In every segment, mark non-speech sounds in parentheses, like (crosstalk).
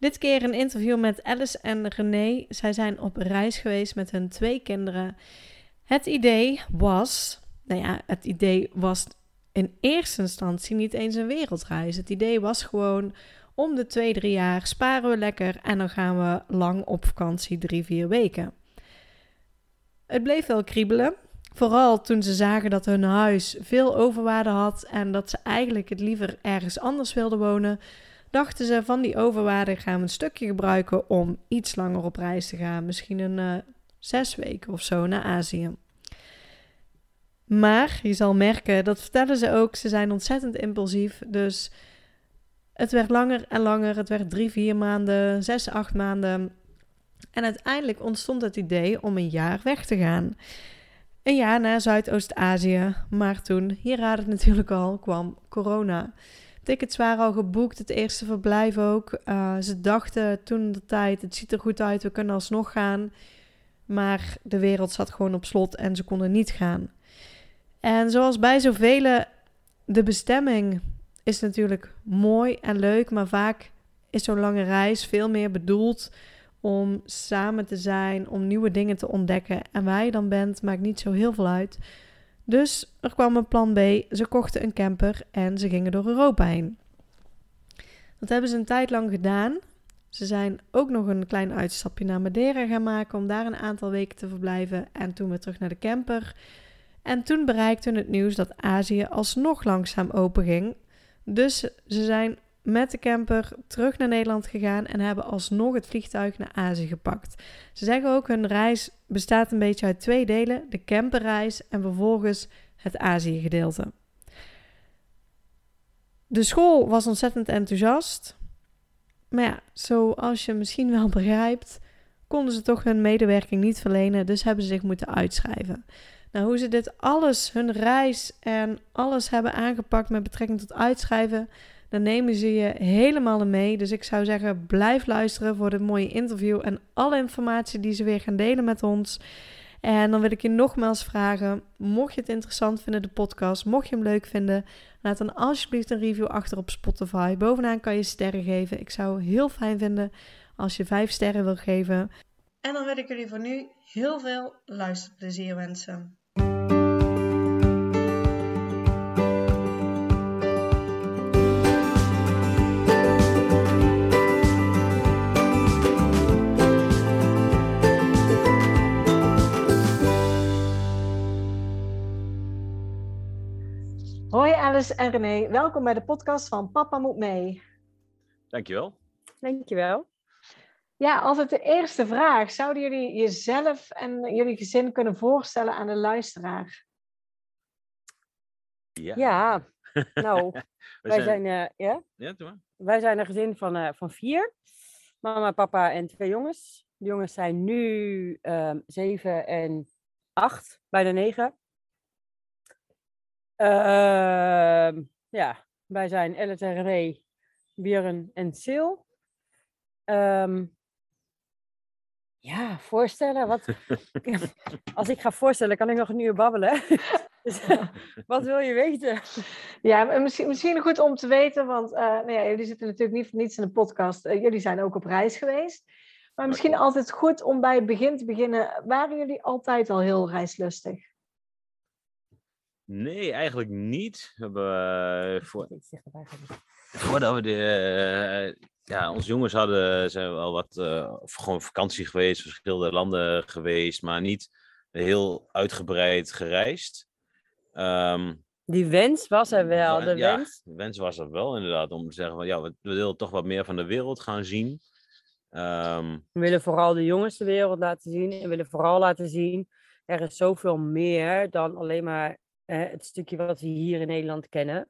Dit keer een interview met Alice en René. Zij zijn op reis geweest met hun twee kinderen. Het idee was, nou ja, het idee was in eerste instantie niet eens een wereldreis. Het idee was gewoon om de twee, drie jaar sparen we lekker en dan gaan we lang op vakantie, drie, vier weken. Het bleef wel kriebelen. Vooral toen ze zagen dat hun huis veel overwaarde had en dat ze eigenlijk het liever ergens anders wilden wonen, dachten ze van die overwaarde gaan we een stukje gebruiken om iets langer op reis te gaan. Misschien een uh, zes weken of zo naar Azië. Maar je zal merken, dat vertellen ze ook, ze zijn ontzettend impulsief. Dus het werd langer en langer. Het werd drie, vier maanden, zes, acht maanden. En uiteindelijk ontstond het idee om een jaar weg te gaan. Een jaar naar Zuidoost-Azië. Maar toen, hier raad het natuurlijk al, kwam corona. Tickets waren al geboekt, het eerste verblijf ook. Uh, ze dachten toen de tijd, het ziet er goed uit, we kunnen alsnog gaan. Maar de wereld zat gewoon op slot en ze konden niet gaan. En zoals bij zoveel, de bestemming is natuurlijk mooi en leuk, maar vaak is zo'n lange reis veel meer bedoeld om samen te zijn, om nieuwe dingen te ontdekken. En waar je dan bent, maakt niet zo heel veel uit. Dus er kwam een plan B. Ze kochten een camper en ze gingen door Europa heen. Dat hebben ze een tijd lang gedaan. Ze zijn ook nog een klein uitstapje naar Madeira gaan maken om daar een aantal weken te verblijven en toen weer terug naar de camper. En toen bereikten het nieuws dat Azië alsnog langzaam open ging. Dus ze zijn met de camper terug naar Nederland gegaan en hebben alsnog het vliegtuig naar Azië gepakt. Ze zeggen ook hun reis bestaat een beetje uit twee delen: de camperreis en vervolgens het Azië-gedeelte. De school was ontzettend enthousiast. Maar ja, zoals je misschien wel (laughs) begrijpt, konden ze toch hun medewerking niet verlenen, dus hebben ze zich moeten uitschrijven. Nou, hoe ze dit alles, hun reis en alles hebben aangepakt met betrekking tot uitschrijven, dan nemen ze je helemaal mee. Dus ik zou zeggen, blijf luisteren voor dit mooie interview en alle informatie die ze weer gaan delen met ons. En dan wil ik je nogmaals vragen, mocht je het interessant vinden, de podcast, mocht je hem leuk vinden, laat dan alsjeblieft een review achter op Spotify. Bovenaan kan je sterren geven. Ik zou heel fijn vinden als je vijf sterren wil geven. En dan wil ik jullie voor nu heel veel luisterplezier wensen. Hoi Alice en René, welkom bij de podcast van Papa Moet Mee. Dankjewel. Dankjewel. Ja, altijd de eerste vraag. Zouden jullie jezelf en jullie gezin kunnen voorstellen aan de luisteraar? Ja, ja (laughs) nou, wij zijn, uh, ja? Ja, maar. wij zijn een gezin van, uh, van vier. Mama, papa en twee jongens. De jongens zijn nu uh, zeven en acht, bijna negen. Uh, ja, wij zijn René, Björn en Sil. Um, ja, voorstellen. Wat, (laughs) als ik ga voorstellen, kan ik nog een uur babbelen. (laughs) dus, (laughs) wat wil je weten? Ja, misschien, misschien goed om te weten, want uh, nou ja, jullie zitten natuurlijk niet voor niets in de podcast. Uh, jullie zijn ook op reis geweest. Maar misschien altijd goed om bij het begin te beginnen. Waren jullie altijd al heel reislustig? Nee, eigenlijk niet. We hebben, voor, voordat we de, uh, ja, onze jongens hadden, zijn we wel wat uh, gewoon vakantie geweest, verschillende landen geweest, maar niet heel uitgebreid gereisd. Um, die wens was er wel, de ja, wens? de wens was er wel inderdaad, om te zeggen van ja, we, we willen toch wat meer van de wereld gaan zien. Um, we willen vooral de jongens de wereld laten zien en willen vooral laten zien, er is zoveel meer dan alleen maar het stukje wat we hier in Nederland kennen.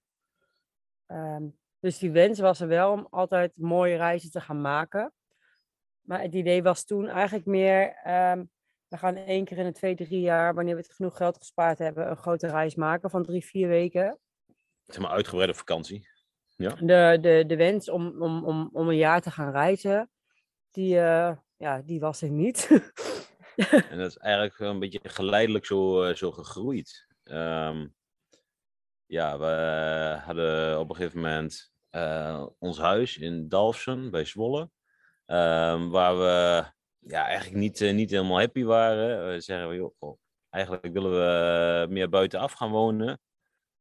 Um, dus die wens was er wel om altijd mooie reizen te gaan maken. Maar het idee was toen eigenlijk meer, ehm, we gaan één keer in de twee, drie jaar, wanneer we het genoeg geld gespaard hebben, een grote reis maken van drie, vier weken. Zeg maar uitgebreide vakantie. Ja. De, de, de wens om, om, om, om een jaar te gaan reizen, die, uh, ja, die was er niet. (laughs) en dat is eigenlijk een beetje geleidelijk zo, uh, zo gegroeid. Um, ja, we hadden op een gegeven moment uh, ons huis in Dalfsen bij Zwolle. Um, waar we ja, eigenlijk niet, uh, niet helemaal happy waren. We zeggen, joh, oh, eigenlijk willen we meer buitenaf gaan wonen.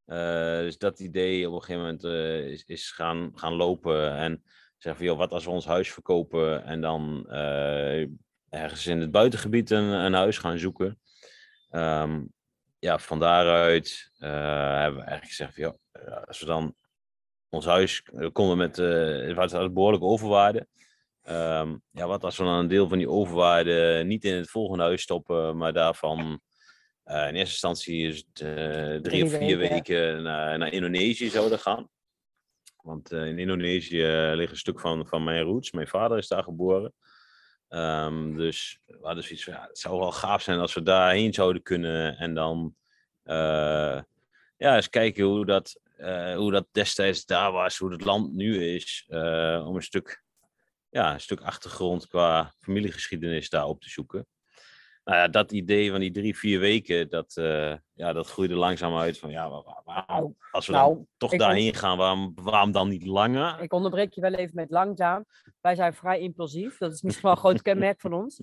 Uh, dus dat idee op een gegeven moment is, is gaan, gaan lopen. En zeggen van, joh, wat als we ons huis verkopen en dan ergens in het buitengebied een, een huis gaan zoeken. Um, ja, van daaruit hebben we eigenlijk gezegd van, joh, als we dan ons huis konden met, uh, was behoorlijk overwaarde. Um, ja, wat als we dan een deel van die overwaarde niet in het volgende huis stoppen, maar daarvan uh, in eerste instantie is het, uh, drie, of vier weken, weken naar, naar, Indonesië zouden gaan. Want in Indonesië ligt een stuk van, van mijn roots. Mijn vader is daar geboren. Um, dus we hadden het zou wel gaaf zijn als we daarheen zouden kunnen. En dan ja, eens kijken hoe dat, uh, hoe dat destijds daar was, hoe het land nu is. Uh, om een stuk, ja, een stuk achtergrond qua familiegeschiedenis daar op te zoeken. Nou ja, dat idee van die drie, vier weken, dat, uh, ja, dat groeide langzaam uit van ja, waarom, als we nou, dan toch daarheen gaan, waarom, waarom dan niet langer? Ik onderbreek je wel even met langzaam. Wij zijn vrij impulsief, dat is misschien wel een groot kenmerk van ons.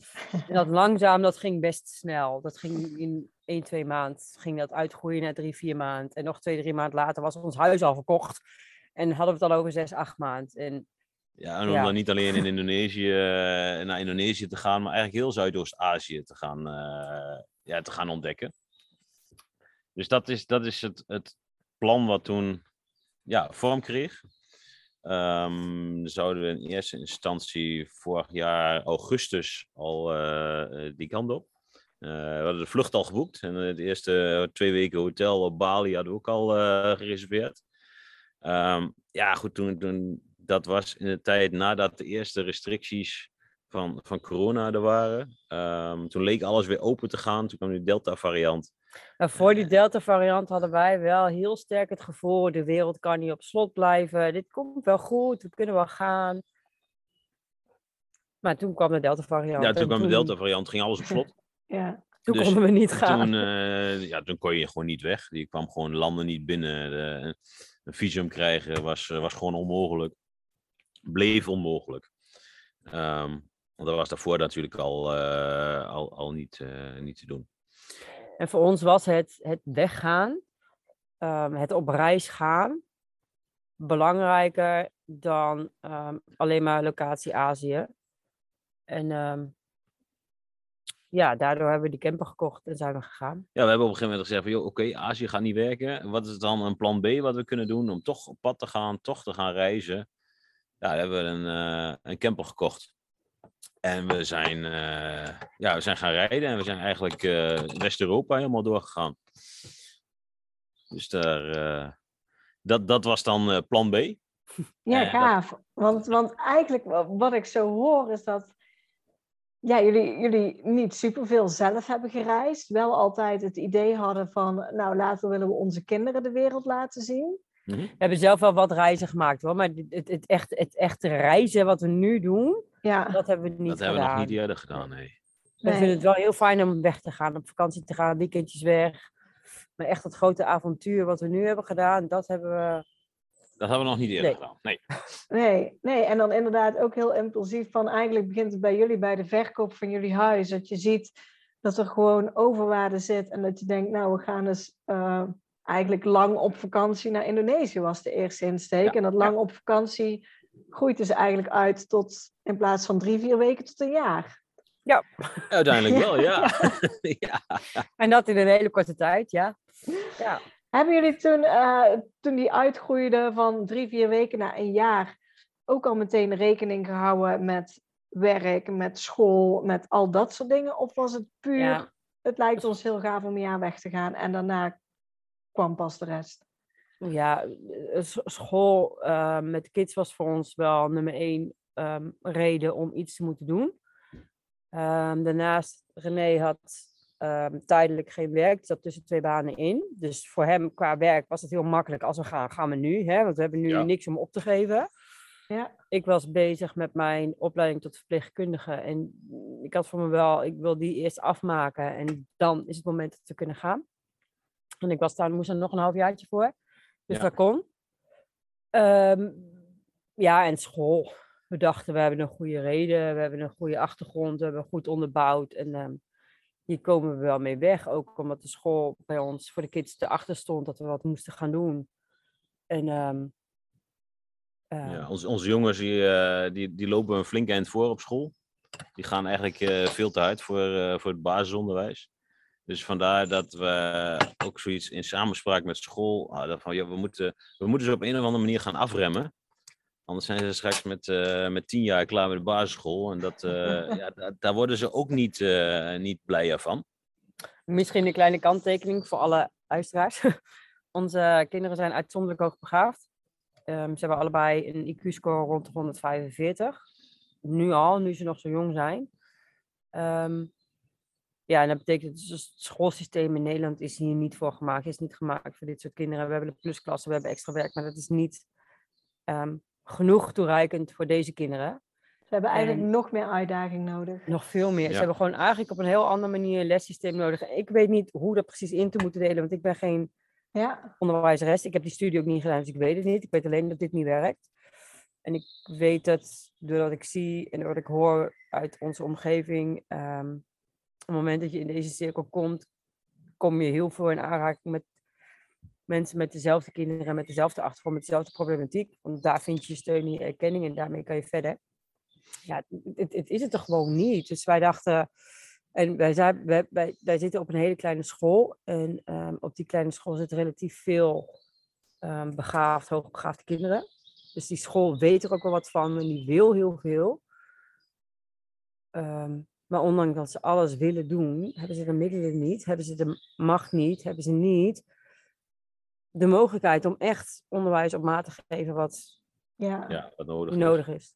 En dat langzaam, dat ging best snel. Dat ging in 1, 2 maand ging dat uitgroeien naar 3, 4 maand. En nog 2, 3 maand later was ons huis al verkocht. En hadden we het al over 6, 8 maand. En, ja, en om ja. dan niet alleen in Indonesië, naar Indonesië te gaan, maar eigenlijk heel Zuidoost-Azië te, gaan, uh, ja, te gaan ontdekken. Dus dat is, dat is het, het plan wat toen ja, vorm kreeg. Um, zouden we in eerste instantie vorig jaar augustus al uh, die kant op. Uh, we hadden de vlucht al geboekt. En de eerste twee weken hotel op Bali hadden we ook al gereserveerd. Um, ja, goed, toen, toen, dat was in de tijd nadat de eerste restricties van, van corona er waren. Um, toen leek alles weer open te gaan. Toen kwam die Delta-variant. En voor die Delta-variant hadden wij wel heel sterk het gevoel: de wereld kan niet op slot blijven. Dit komt wel goed, we kunnen wel gaan. Maar toen kwam de Delta-variant. Ja, toen kwam de Delta-variant, ging alles op slot. (laughs) Ja, toen dus konden we niet gaan. Toen, uh, ja, toen kon je gewoon niet weg. Die kwam gewoon landen niet binnen. De, een visum krijgen was, was gewoon onmogelijk. Bleef onmogelijk. Um, want dat was daarvoor natuurlijk al, uh, al, al niet, uh, niet te doen. En voor ons was het, het weggaan, um, het op reis gaan, belangrijker dan um, alleen maar locatie Azië. En ja, daardoor hebben we die camper gekocht en zijn we gegaan. Ja, we hebben op een gegeven moment gezegd van, joh, oké, okay, Azië gaat niet werken. Wat is dan een plan B wat we kunnen doen om toch op pad te gaan, toch te gaan reizen? Ja, we hebben een, uh, een camper gekocht. En we zijn, uh, ja, we zijn gaan rijden en we zijn eigenlijk uh, West-Europa helemaal doorgegaan. Dus daar, dat, dat was dan plan B. (laughs) Ja, gaaf. Dat... Want, want eigenlijk wat ik zo hoor is dat ja, jullie, jullie niet superveel zelf hebben gereisd. Wel altijd het idee hadden van, nou later willen we onze kinderen de wereld laten zien. Mhm. We hebben zelf wel wat reizen gemaakt hoor, maar het, het, echt, het echte reizen wat we nu doen, ja. dat hebben we niet gedaan. Dat hebben we nog niet eerder gedaan, nee. We vinden het wel heel fijn om weg te gaan, op vakantie te gaan, weekendjes weg. Maar echt het grote avontuur wat we nu hebben gedaan, dat hebben we dat hebben we nog niet eerder nee. gedaan. Nee. (laughs) nee. Nee, en dan inderdaad ook heel impulsief van eigenlijk begint het bij jullie bij de verkoop van jullie huis. Dat je ziet dat er gewoon overwaarde zit en dat je denkt, nou we gaan dus uh, eigenlijk lang op vakantie naar Indonesië was de eerste insteek. en dat lang op vakantie groeit dus eigenlijk uit tot in plaats van drie, vier weken tot een jaar. Ja. Uiteindelijk wel, ja. (laughs) (laughs) ja. En dat in een hele korte tijd, ja. Ja. Hebben jullie toen, uh, toen die uitgroeide van drie, vier weken naar een jaar, ook al meteen rekening gehouden met werk, met school, met al dat soort dingen? Of was het puur, het lijkt ons heel gaaf om een jaar weg te gaan en daarna kwam pas de rest? Ja, school uh, met kids was voor ons wel nummer één ehm, reden om iets te moeten doen. Ehm, daarnaast, René had ehm, tijdelijk geen werk, zat tussen twee banen in. Dus voor hem qua werk was het heel makkelijk. Als we gaan, gaan we nu, hè, want we hebben nu Ja. niks om op te geven. Ja. Ik was bezig met mijn opleiding tot verpleegkundige en ik had voor me wel, ik wil die eerst afmaken en dan is het moment dat we kunnen gaan. En ik was daar, moest er nog een halfjaartje voor, dus Ja. dat kon. Ehm, ja, en school. We dachten, we hebben een goede reden, we hebben een goede achtergrond, we hebben goed onderbouwd. En ehm, hier komen we wel mee weg. Ook omdat de school bij ons voor de kids erachter stond dat we wat moesten gaan doen. En ehm, Ja, onze, onze jongens die, eh, die, die lopen een flink eind voor op school. Die gaan eigenlijk eh, veel te hard voor, eh, voor het basisonderwijs. Dus vandaar dat we ook zoiets in samenspraak met school hadden van ja, we moeten, we moeten ze op een of andere manier gaan afremmen. Anders zijn ze straks met, eh, met tien jaar klaar met de basisschool. En dat, eh, (laughs) ja, da- daar worden ze ook niet, eh, niet blijer van. Misschien een kleine kanttekening voor alle luisteraars. (laughs) Onze kinderen zijn uitzonderlijk hoogbegaafd. Ehm ze hebben allebei een IQ-score rond de 145. Nu al, nu ze nog zo jong zijn. Ehm, ja, en dat betekent dus het schoolsysteem in Nederland is hier niet voor gemaakt. Is niet gemaakt voor dit soort kinderen. We hebben de plusklassen, we hebben extra werk, maar dat is niet ehm, genoeg toereikend voor deze kinderen. Ze hebben eigenlijk En- nog meer uitdaging nodig. Nog veel meer. Ze hebben gewoon eigenlijk op een heel andere manier een lessysteem nodig. Ik weet niet hoe dat precies in te moeten delen, want ik ben geen Ja, onderwijzeres. Ik heb die studie ook niet gedaan, dus ik weet het niet. Ik weet alleen dat dit niet werkt. En ik weet dat doordat ik zie en doordat ik hoor uit onze omgeving, ehm, het moment dat je in deze cirkel komt, kom je heel veel in aanraking met mensen met dezelfde kinderen, met dezelfde achtergrond, met dezelfde problematiek. Want daar vind je steun en erkenning en daarmee kan je verder. Ja, het, het, is het er gewoon niet. Dus wij dachten, en wij, zijn, wij, wij, wij zitten op een hele kleine school. En ehm, op die kleine school zitten relatief veel ehm, begaafd, hoogbegaafde kinderen. Dus die school weet er ook wel wat van en die wil heel veel. Ehm, maar ondanks dat ze alles willen doen, hebben ze de middelen niet, hebben ze de macht niet, hebben ze niet de mogelijkheid om echt onderwijs op maat te geven wat ja. Ja, wat nodig is. nodig is.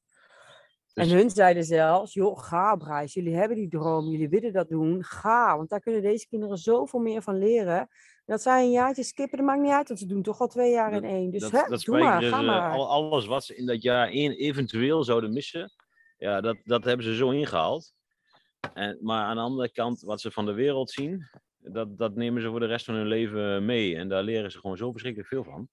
En Dus- hun zeiden zelfs, joh, ga Brijs, jullie hebben die droom, jullie willen dat doen, ga. Want daar kunnen deze kinderen zoveel meer van leren. En dat zij een jaartje skippen, dat maakt niet uit, want ze doen toch al twee jaar in één. Dus dat, hè, dat doe maar, ga ze, maar. al- alles wat ze in dat jaar één eventueel zouden missen, ja, dat, dat hebben ze zo ingehaald. En, maar aan de andere kant, wat ze van de wereld zien, dat, dat nemen ze voor de rest van hun leven mee. En daar leren ze gewoon zo verschrikkelijk veel van.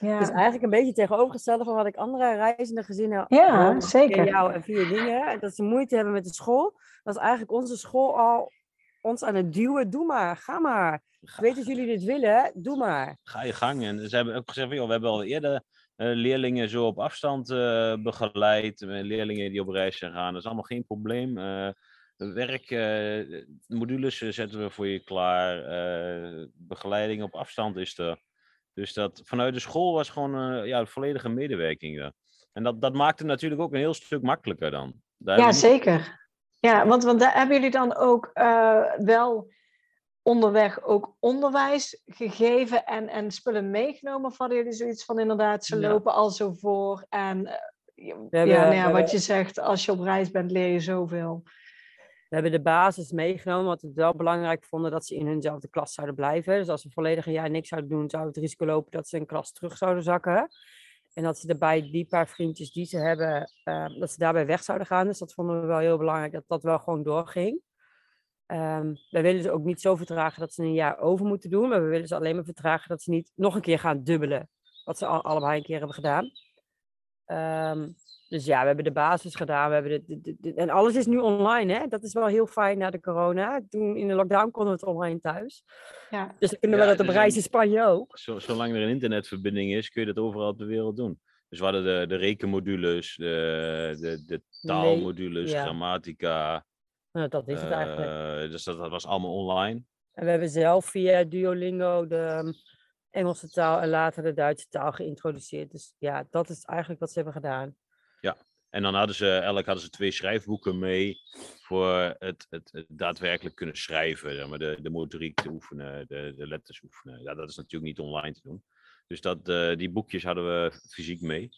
Ja. Het is eigenlijk een beetje tegenovergestelde van wat ik andere reizende gezinnen Ja, hoor, zeker. jou en via dingen. Dat ze moeite hebben met de school. Dat is eigenlijk onze school al ons aan het duwen. Doe maar, ga maar. Ik weet dat jullie dit willen, doe maar. Ga je gang. En ze hebben ook gezegd, van, joh, we hebben al eerder eh, leerlingen zo op afstand eh, begeleid. eh, Leerlingen die op reis zijn gaan. Dat is allemaal geen probleem. Eh, werk, eh, modules eh, zetten we voor je klaar. eh, begeleiding op afstand is er. Dus dat vanuit de school was gewoon eh, ja, volledige medewerking. er. En dat, dat maakt het natuurlijk ook een heel stuk makkelijker dan. Daar Ja, zeker. Ja, want, want daar hebben jullie dan ook eh, wel onderweg ook onderwijs gegeven en, en spullen meegenomen? Of hadden jullie zoiets van inderdaad, ze Ja. lopen al zo voor en eh, ja, hebben- nou ja, hebben- wat je zegt, als je op reis bent leer je zoveel. We hebben de basis meegenomen, want we het wel belangrijk vonden dat ze in hunzelfde klas zouden blijven. Dus als we volledig jaar niks zouden doen, zou het risico lopen dat ze een klas terug zouden zakken. En dat ze daarbij die paar vriendjes die ze hebben, eh, dat ze daarbij weg zouden gaan. Dus dat vonden we wel heel belangrijk, dat dat wel gewoon doorging. Ehm wij willen ze ook niet zo vertragen dat ze een jaar over moeten doen, maar we willen ze alleen maar vertragen dat ze niet nog een keer gaan dubbelen. Wat ze al, allebei een keer hebben gedaan. Ehm, dus ja, we hebben de basis gedaan. We hebben de, de- de- de- en alles is nu online, hè? Dat is wel heel fijn na de corona. Toen in de lockdown konden we het online thuis. Ja, Dus dan kunnen Ja, we dat op dus reis in Spanje ook. Zo, zolang er een internetverbinding is, kun je dat overal op de wereld doen. Dus we hadden de, de rekenmodules, de, de, de taalmodules, ja. grammatica. Nou, dat is het eigenlijk. eh, dus dat, dat was allemaal online. En we hebben zelf via Duolingo de um, Engelse taal en later de Duitse taal geïntroduceerd. Dus ja, dat is eigenlijk wat ze hebben gedaan. En dan hadden ze, elk hadden ze twee schrijfboeken mee voor het, het, daadwerkelijk kunnen schrijven. Zeg maar, de, de motoriek te oefenen, de, de letters oefenen. Ja, dat is natuurlijk niet online te doen. Dus dat, eh, die boekjes hadden we fysiek mee.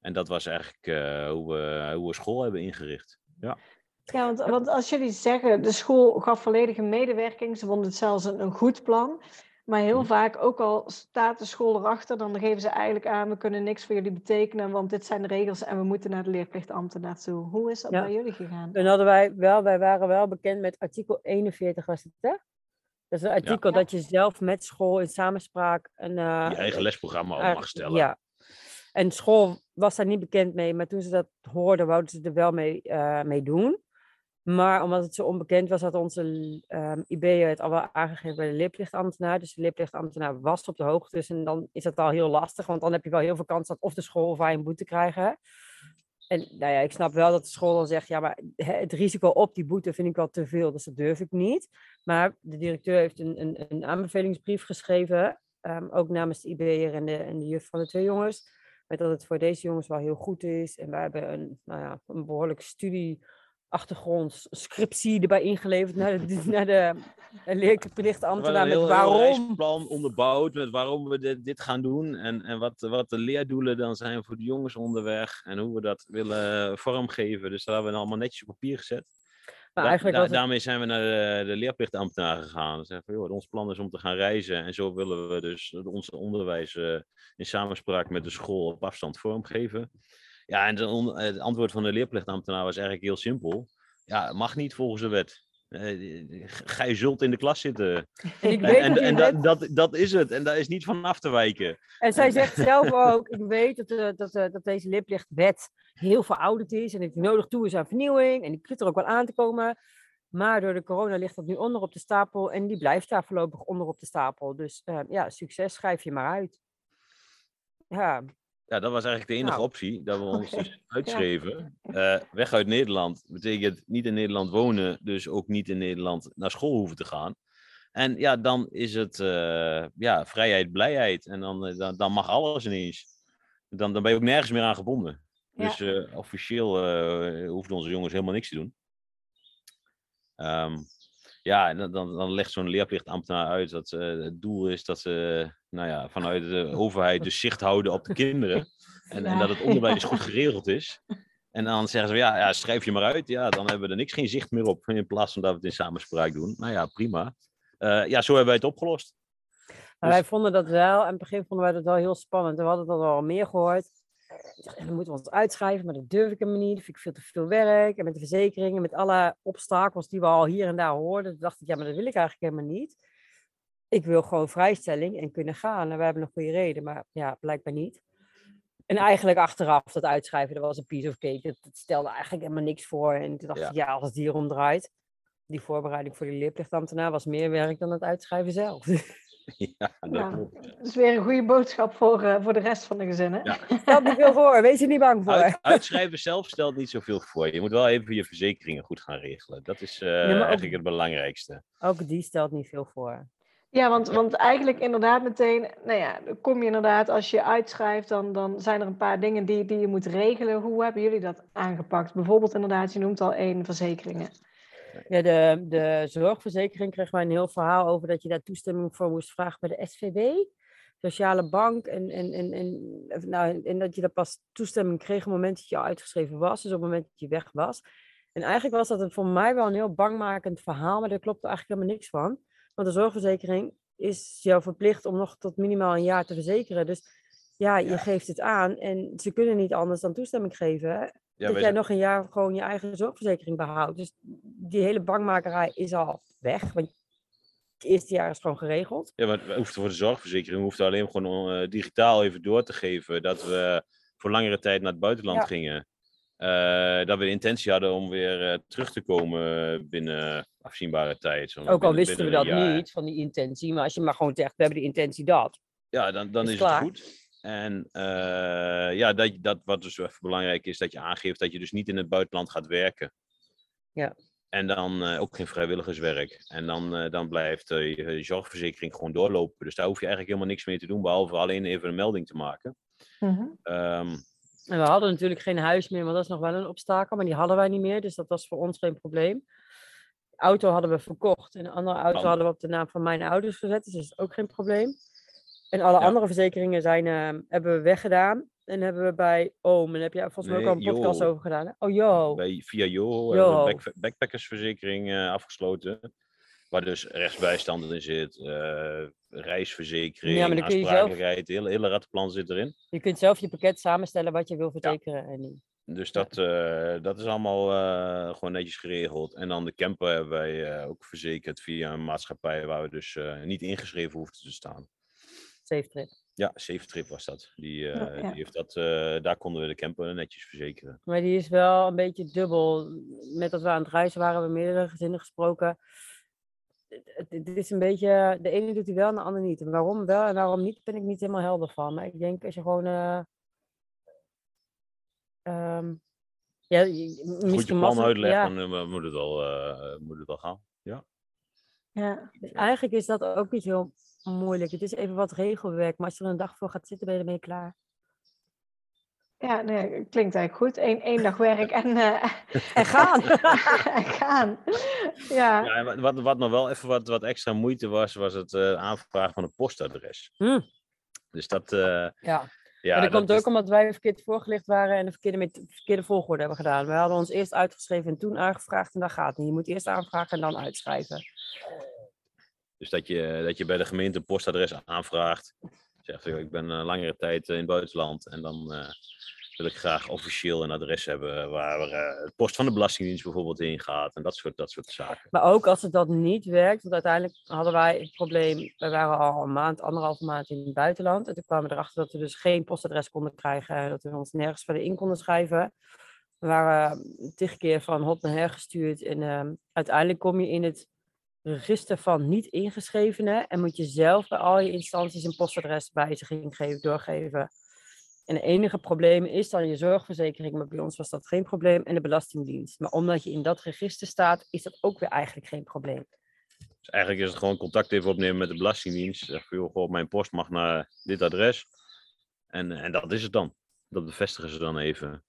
En dat was eigenlijk eh, hoe, we, hoe we school hebben ingericht. Ja. Ja, want, want als jullie zeggen, de school gaf volledige medewerking, ze vonden het zelfs een, een goed plan. Maar heel vaak, ook al staat de school erachter, dan geven ze eigenlijk aan, we kunnen niks voor jullie betekenen, want dit zijn de regels en we moeten naar de leerplichtambtenaar toe. Hoe is dat Ja. bij jullie gegaan? Dan hadden wij wel, wij waren wel bekend met artikel 41 was het, hè? Dat is een artikel Ja. dat je zelf met school in samenspraak een... eh, Je eigen lesprogramma op eh, mag stellen. Ja. En school was daar niet bekend mee, maar toen ze dat hoorden, wouden ze er wel mee, eh, mee doen. Maar omdat het zo onbekend was, had onze um, IB'er het al wel aangegeven bij de leerplichtambtenaar. Dus de leerplichtambtenaar was op de hoogte. Dus en dan is dat al heel lastig, want dan heb je wel heel veel kans dat of de school of wij een boete krijgen. En nou ja, ik snap wel dat de school dan zegt, ja, maar het risico op die boete vind ik wel te veel, dus dat durf ik niet. Maar de directeur heeft een, een, een aanbevelingsbrief geschreven, ehm, ook namens de IB'er en de, en de juf van de twee jongens, met dat het voor deze jongens wel heel goed is. En wij hebben een, nou ja, een behoorlijke studieachtergrond, scriptie erbij ingeleverd naar de, (laughs) naar de We leerplichtambtenaar hadden een met waarom. reisplan onderbouwd met waarom we dit, dit gaan doen en, en wat, wat de leerdoelen dan zijn voor de jongens onderweg en hoe we dat willen vormgeven. Dus dat hebben we allemaal netjes op papier gezet. Maar Da- eigenlijk da- was het, Daarmee zijn we naar de, de leerplichtambtenaar gegaan. Van, joh, ons plan is om te gaan reizen en zo willen we dus ons onderwijs eh, in samenspraak met de school op afstand vormgeven. Ja, en eh, het antwoord van de leerplichtambtenaar was eigenlijk heel simpel. Ja, het mag niet volgens de wet. Eh, Gij zult in de klas zitten. en ik weet en, dat, en dat, dat, dat is het. En daar is niet van af te wijken. En zij zegt (laughs) zelf ook, ik weet dat, dat, dat deze leerplichtwet heel verouderd is en dat die nodig toe is aan vernieuwing en die kunt er ook wel aan te komen. Maar door de corona ligt dat nu onder op de stapel en die blijft daar voorlopig onder op de stapel. Dus eh, ja, succes, schrijf je maar uit. Ja, Ja, dat was eigenlijk de enige Nou, optie. Dat we (laughs) ons dus uitschreven. Eh, weg uit Nederland betekent niet in Nederland wonen. Dus ook niet in Nederland naar school hoeven te gaan. En ja, dan is het eh, ja, vrijheid, blijheid. En dan, eh, dan, dan mag alles ineens. Dan, dan ben je ook nergens meer aan gebonden. Ja. Dus officieel hoefden onze jongens helemaal niks te doen. Um, ja, en dan, dan, legt zo'n leerplichtambtenaar uit dat het doel is dat ze nou ja, vanuit de overheid dus zicht houden op de kinderen. En, ja. en dat het onderwijs goed geregeld is. En dan zeggen ze, ja, ja, schrijf je maar uit. Ja, dan hebben we er niks geen zicht meer op. In plaats van dat we het in samenspraak doen. Nou ja, prima. Uh, ja, zo hebben wij het opgelost. Maar dus... wij vonden dat wel, in het begin vonden wij dat wel heel spannend. We hadden dat al meer gehoord. Dacht, dan moeten we ons uitschrijven, maar dat durf ik hem niet. Dat vind ik veel te veel werk. En met de verzekeringen, met alle obstakels die we al hier en daar hoorden. Dacht ik, ja, maar dat wil ik eigenlijk helemaal niet. Ik wil gewoon vrijstelling en kunnen gaan. En we hebben een goede reden, maar ja, blijkbaar niet. En eigenlijk achteraf, dat uitschrijven, dat was een piece of cake. Dat, dat stelde eigenlijk helemaal niks voor. En toen dacht ja. ik, ja, als het hierom draait. Die voorbereiding voor die leerplichtambtenaar was meer werk dan het uitschrijven zelf. (laughs) Ja, (laughs) dat, is weer een goede boodschap voor, uh, voor de rest van de gezinnen. Ja. (laughs) Stelt niet veel voor, wees er niet bang voor. Uit, uitschrijven zelf stelt niet zoveel voor. Je moet wel even je verzekeringen goed gaan regelen. Dat is uh, ja, ook, eigenlijk het belangrijkste. Ook die stelt niet veel voor. Ja, want, want eigenlijk inderdaad meteen, nou ja, dan kom je inderdaad, als je uitschrijft, dan, dan zijn er een paar dingen die, die je moet regelen. Hoe hebben jullie dat aangepakt? Bijvoorbeeld inderdaad, je noemt al één, verzekeringen. Ja, de, de zorgverzekering kreeg wij een heel verhaal over dat je daar toestemming voor moest vragen bij de SVB, Sociale Bank. En, en, en, en, nou, en dat je daar pas toestemming kreeg op het moment dat je al uitgeschreven was, dus op het moment dat je weg was. En eigenlijk was dat voor mij wel een heel bangmakend verhaal, maar daar klopte eigenlijk helemaal niks van. Want de zorgverzekering is jou verplicht om nog tot minimaal een jaar te verzekeren. Dus ja, je ja. geeft het aan en ze kunnen niet anders dan toestemming geven. Ja, dat jij nog een jaar gewoon je eigen zorgverzekering behoudt. Dus die hele bangmakerij is al weg. Want het eerste jaar is gewoon geregeld. Ja, maar hoeft voor de zorgverzekering hoeft alleen gewoon uh, digitaal even door te geven dat we voor langere tijd naar het buitenland ja. gingen. Uh, dat we de intentie hadden om weer uh, terug te komen binnen afzienbare tijd. Ook al binnen, wisten we dat niet, van die intentie. Maar als je maar gewoon zegt, we hebben de intentie dat. Ja, dan, dan is, is het goed. En uh, ja, dat, dat wat dus even belangrijk is, dat je aangeeft dat je dus niet in het buitenland gaat werken. Ja. En dan uh, ook geen vrijwilligerswerk. En dan, uh, dan blijft uh, je zorgverzekering gewoon doorlopen. Dus daar hoef je eigenlijk helemaal niks mee te doen, behalve alleen even een melding te maken. -huh. um, en we hadden natuurlijk geen huis meer, want dat is nog wel een obstakel. Maar die hadden wij niet meer, dus dat was voor ons geen probleem. De auto hadden we verkocht en een andere auto oh. hadden we op de naam van mijn ouders gezet. Dus dat is ook geen probleem. En alle ja. andere verzekeringen zijn, uh, hebben we weggedaan. En hebben we bij Oom. En heb jij volgens mij ook al een podcast Yo. over gedaan. Hè? Oh. Bij, via Joho hebben we back- backpackersverzekering eh, afgesloten. Waar dus rechtsbijstand in zit, eh, reisverzekering, Ja, maar dan kun je zelf- aansprakelijkheid, het hele, hele rattenplan zit erin. Je kunt zelf je pakket samenstellen wat je wil verzekeren. En niet. Dus dat, eh, dat is allemaal eh, gewoon netjes geregeld. En dan de camper hebben wij ook verzekerd via een maatschappij waar we dus niet ingeschreven hoefden te staan. Safe trip. Ja, Safe was dat. Die, Ja, die heeft dat, daar konden we de camper netjes verzekeren. Maar die is wel een beetje dubbel. Met dat we aan het reizen waren, hebben we meerdere gezinnen gesproken. Het- is een beetje, de ene doet hij wel en de ander niet. En waarom wel en waarom niet, ben ik niet helemaal helder van. Maar ik denk als je gewoon. eh, ehm, ja, je- Goed je misschien plan massa- uitleggen, ja, dan eh, moet, het wel, eh, moet het wel gaan. Ja. dus eigenlijk is dat ook niet heel moeilijk. Het is even wat regelwerk. Maar als je er een dag voor gaat zitten, ben je ermee klaar. Ja, nee, klinkt eigenlijk goed. Eén één dag werk en, eh, (laughs) En gaan! (laughs) en gaan. Ja, Ja, en wat- wat, wat nog wel even wat, wat extra moeite was, was het eh, aanvragen van een postadres. Hm. Dus dat, eh, Ja. ja, maar dat, komt is- ook omdat wij verkeerd voorgelicht waren en de verkeerde, met, verkeerde volgorde hebben gedaan. We hadden ons eerst uitgeschreven en toen aangevraagd en dat gaat niet. Je moet eerst aanvragen en dan uitschrijven. Dus dat je, dat je bij de gemeente een postadres aanvraagt. Ik ben eh, langere tijd eh, in het buitenland en dan eh, wil ik graag officieel een adres hebben waar eh, het post van de Belastingdienst bijvoorbeeld in gaat en dat soort, dat soort zaken. Maar ook als het dat niet werkt, want uiteindelijk hadden wij het probleem, we waren al een maand, anderhalve maand in het buitenland. En toen kwamen we erachter dat we dus geen postadres konden krijgen, en dat we ons nergens verder in konden schrijven. We waren tig keer van hot naar her gestuurd en ehm, uiteindelijk kom je in het register van niet ingeschrevenen en moet je zelf bij al je instanties een postadreswijziging geven, doorgeven. En het enige probleem is dan je zorgverzekering, maar bij ons was dat geen probleem, en de Belastingdienst. Maar omdat je in dat register staat, is dat ook weer eigenlijk geen probleem. Dus eigenlijk is het gewoon contact even opnemen met de Belastingdienst. Zeg, joh, mijn post mag naar dit adres. En, en dat is het dan. Dat bevestigen ze dan even.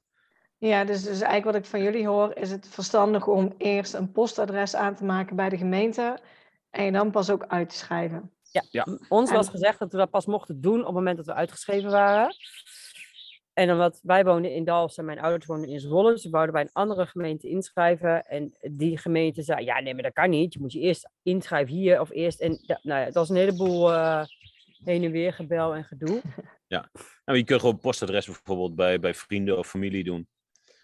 Ja dus, dus eigenlijk wat ik van jullie hoor, is het verstandig om eerst een postadres aan te maken bij de gemeente en je dan pas ook uit te schrijven. Ja. Ons was gezegd dat we dat pas mochten doen op het moment dat we uitgeschreven waren. En omdat wij woonden in Dalfsen en mijn ouders woonden in Zwolle, dus we wouden bij een andere gemeente inschrijven. En die gemeente zei, ja nee, maar dat kan niet. Je moet je eerst inschrijven hier of eerst. En ja, nou ja, het was een heleboel eh, heen en weer gebel en gedoe. (laughs) Nou, je kunt gewoon een postadres bijvoorbeeld bij, bij vrienden of familie doen.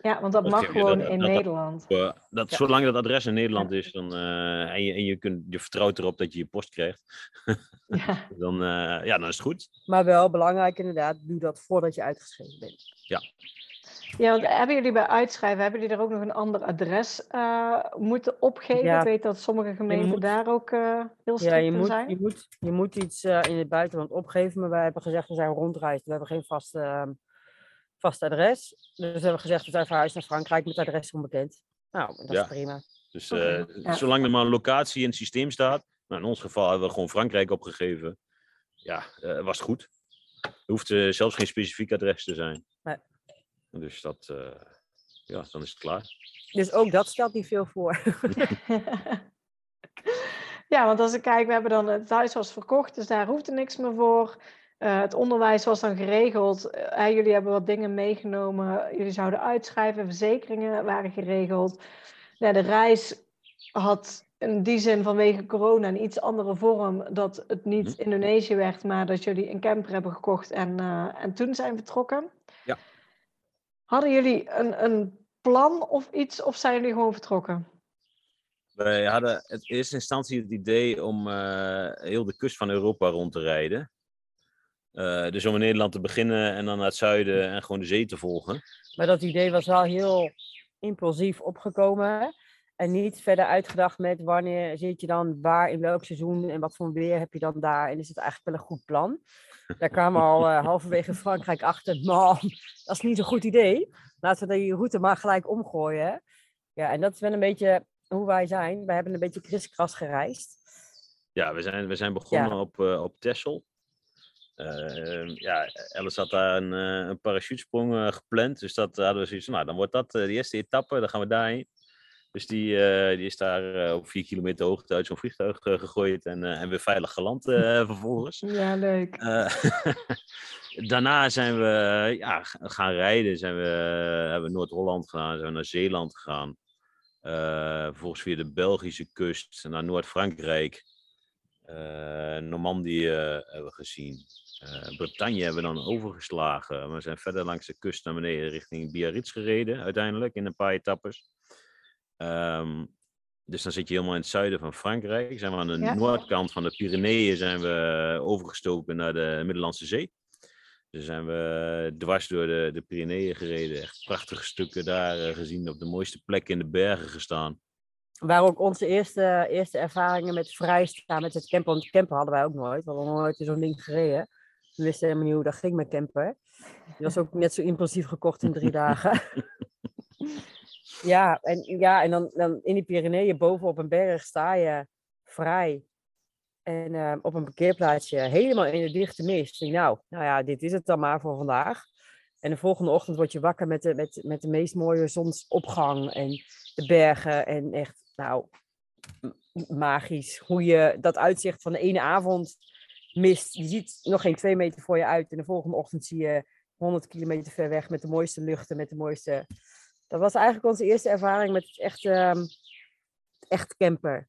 Ja, want dat Dat mag gewoon dat- in dat- Nederland. Eh, dat, Ja. Zolang dat adres in Nederland is dan, eh, en, je, en je, kunt, je vertrouwt erop dat je je post krijgt, Ja. (laughs) dan, eh, ja, dan is het goed. Maar wel belangrijk inderdaad, doe dat voordat je uitgeschreven bent. ja, want hebben jullie bij uitschrijven, hebben jullie er ook nog een ander adres eh, moeten opgeven? Ja. Ik weet dat sommige gemeenten moet- daar ook eh, heel strikt Ja, je in moet, zijn. je, moet, je moet iets eh, in het buitenland opgeven, maar wij hebben gezegd we zijn rondreis. We hebben geen vast, ehm, vast adres. Dus we hebben gezegd we zijn verhuisd naar Frankrijk met adres onbekend. Nou, dat Ja. is prima. Dus eh, ja. zolang er maar een locatie in het systeem staat, nou, in ons geval hebben we gewoon Frankrijk opgegeven, ja, eh, was het goed. Er hoeft eh, zelfs geen specifiek adres te zijn. Nee. Dus dat, eh, ja, dan is het klaar. Dus ook dat stelt niet veel voor. (laughs) ja, want als ik kijk, we hebben dan het huis was verkocht, dus daar hoefde niks meer voor. Eh, het onderwijs was dan geregeld. Eh, jullie hebben wat dingen meegenomen. Jullie zouden uitschrijven. Verzekeringen waren geregeld. Ja, de reis had in die zin vanwege corona een iets andere vorm. Dat het niet Mhm. Indonesië werd, maar dat jullie een camper hebben gekocht en, eh, en toen zijn vertrokken. Ja. Hadden jullie een, een plan of iets, of zijn jullie gewoon vertrokken? Wij hadden in eerste instantie het idee om eh, heel de kust van Europa rond te rijden. Eh, dus om in Nederland te beginnen en dan naar het zuiden en gewoon de zee te volgen. Maar dat idee was wel heel impulsief opgekomen. En niet verder uitgedacht met wanneer zit je dan waar, in welk seizoen en wat voor weer heb je dan daar. En is het eigenlijk wel een goed plan. Daar kwamen we al eh, (laughs) halverwege Frankrijk achter. Man, (laughs) dat is niet een goed idee. Laten we die route maar gelijk omgooien. Ja, en dat is wel een beetje hoe wij zijn. Wij hebben een beetje kriskras gereisd. Ja, we zijn, we zijn begonnen op, eh op Texel. Eh, ja, Alice had daar een, eh, een parachutesprong eh, gepland. Dus dat hadden we zoiets van, nou, dan wordt dat eh, de eerste etappe. Dan gaan we daarheen. Dus die, die is daar op vier kilometer hoogte uit zo'n vliegtuig gegooid en, en weer veilig geland (laughs) vervolgens. Ja, leuk. (laughs) daarna zijn we ja, gaan rijden. Zijn we, hebben we Noord-Holland gedaan, zijn we naar Zeeland gegaan. vervolgens via de Belgische kust naar Noord-Frankrijk. Normandië hebben we gezien. Uh, Bretagne hebben we dan overgeslagen. We zijn verder langs de kust naar beneden richting Biarritz gereden, uiteindelijk in een paar etappes. Um, dus dan zit je helemaal in het zuiden van Frankrijk. Zijn we aan de noordkant van de Pyreneeën zijn we overgestoken naar de Middellandse Zee. Dus zijn we dwars door de, de Pyreneeën gereden. Echt prachtige stukken daar uh, gezien. Op de mooiste plekken in de bergen gestaan. Waar ook onze eerste, eerste ervaringen met vrijstaan, met het camper. Want camper hadden wij ook nooit. We hadden nooit zo'n ding gereden. We wisten helemaal niet hoe dat ging met camper. Die was ook net zo impulsief gekocht in drie (laughs) dagen. ja, en, ja, en dan, dan in die Pyreneeën boven op een berg sta je vrij. En uh, op een parkeerplaatsje helemaal in de dichte mist. nou, nou ja, dit is het dan maar voor vandaag. En de volgende ochtend word je wakker met de, met, met de meest mooie zonsopgang en de bergen. En echt, nou, magisch. Hoe je dat uitzicht van de ene avond mist. Je ziet nog geen twee meter voor je uit. En de volgende ochtend zie je 100 kilometer ver weg met de mooiste luchten, met de mooiste. Dat was eigenlijk onze eerste ervaring met het echt, um, echt camper.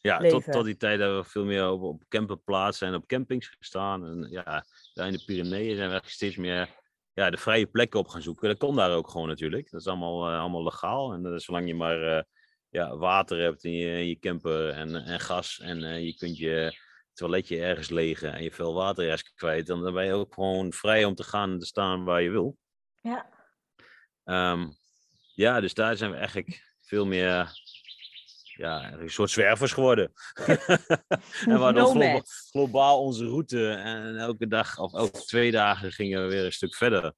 Ja, tot, tot die tijd hebben we veel meer op, op camperplaatsen en op campings gestaan. En ja, daar in de Pyreneeën zijn we steeds meer ja, de vrije plekken op gaan zoeken. Dat kon daar ook gewoon natuurlijk. Dat is allemaal, uh, allemaal legaal. En uh, zolang je maar uh, ja, water hebt in je, in je camper en, en gas en je kunt je toiletje ergens legen en je veel water ergens kwijt, dan ben je ook gewoon vrij om te gaan en te staan waar je wil. Ja. Um, ja, dus daar zijn we eigenlijk veel meer ja, een soort zwervers geworden. (laughs) en we hadden globaal, globaal onze route en elke dag of elke twee dagen gingen we weer een stuk verder.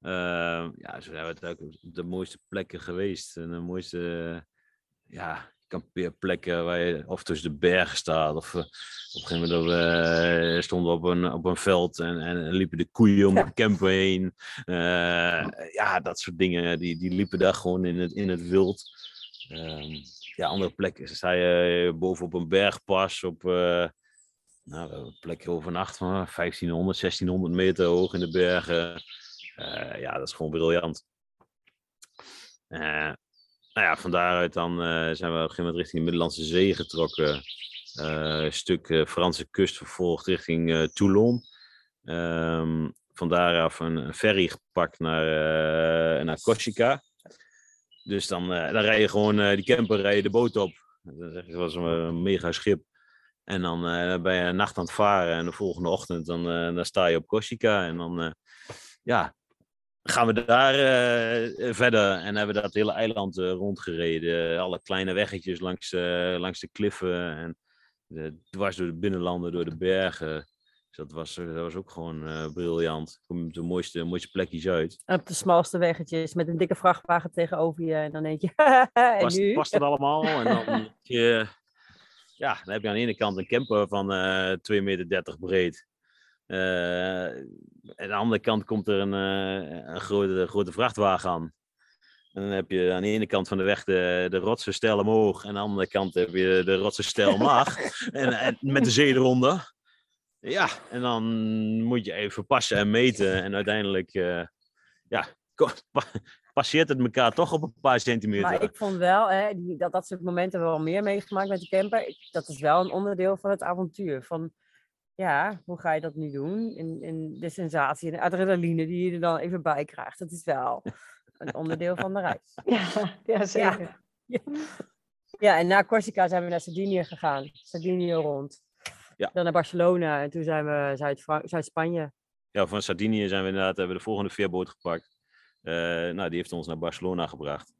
Uh, ja, zo zijn we ook op de mooiste plekken geweest en de mooiste ja, kampeerplekken waar je of tussen de bergen staat. Of uh, op een gegeven moment uh, stonden we op een, op een veld en, en liepen de koeien om de camper heen. Uh, ja, dat soort dingen. Die, die liepen daar gewoon in het, in het wild. Ehm, ja, andere plekken. Sta je bovenop een bergpas op nou, een plekje overnacht van 1500, 1600 meter hoog in de bergen. ja, dat is gewoon briljant. Uh, nou ja, van daaruit dan uh, zijn we op een gegeven moment richting de Middellandse Zee getrokken. Uh, stuk uh, Franse kust vervolgd richting Toulon. Um, van daaraf een, een, ferry gepakt naar, naar Corsica. Dus dan, dan rij je gewoon die camper, rij je de boot op. Dat was een, mega schip. En dan ben je een nacht aan het varen en de volgende ochtend dan, dan sta je op Corsica. En dan, ja, gaan we daar uh, verder en hebben we dat hele eiland uh, rondgereden. Alle kleine weggetjes langs, uh, langs de kliffen en dwars door de binnenlanden, door de bergen. Dus dat was, dat was ook gewoon briljant. Kom de mooiste, mooiste plekjes uit. En op de smalste weggetjes met een dikke vrachtwagen tegenover je. En dan denk je, (laughs) en past, nu? past het allemaal? En dan, (laughs) je, ja, dan heb je aan de ene kant een camper van 2,30 meter breed. Uh, aan de andere kant komt er een, uh, een grote, grote vrachtwagen aan. En dan heb je aan de ene kant van de weg de, de rotsen stijl omhoog. En aan de andere kant heb je de rotsen stijl omlaag. (laughs) en, en, met de zee eronder. Ja, en dan moet je even passen en meten. En uiteindelijk, uh, ja, passeert het elkaar toch op een paar centimeter. Maar ik vond wel, hè, die, dat, dat soort momenten wel meer meegemaakt met de camper. Dat is wel een onderdeel van het avontuur. Van, ja, hoe ga je dat nu doen? En, en de sensatie en de adrenaline die je er dan even bij krijgt, dat is wel een onderdeel van de reis. (laughs) Ja, ja zeker. Ja. ja. en na Corsica zijn we naar Sardinië gegaan. Sardinië rond. Ja. Dan naar Barcelona en toen zijn we Zuid-Spanje. ja, van Sardinië zijn we inderdaad, hebben we de volgende veerboot gepakt. Uh, nou, die heeft ons naar Barcelona gebracht.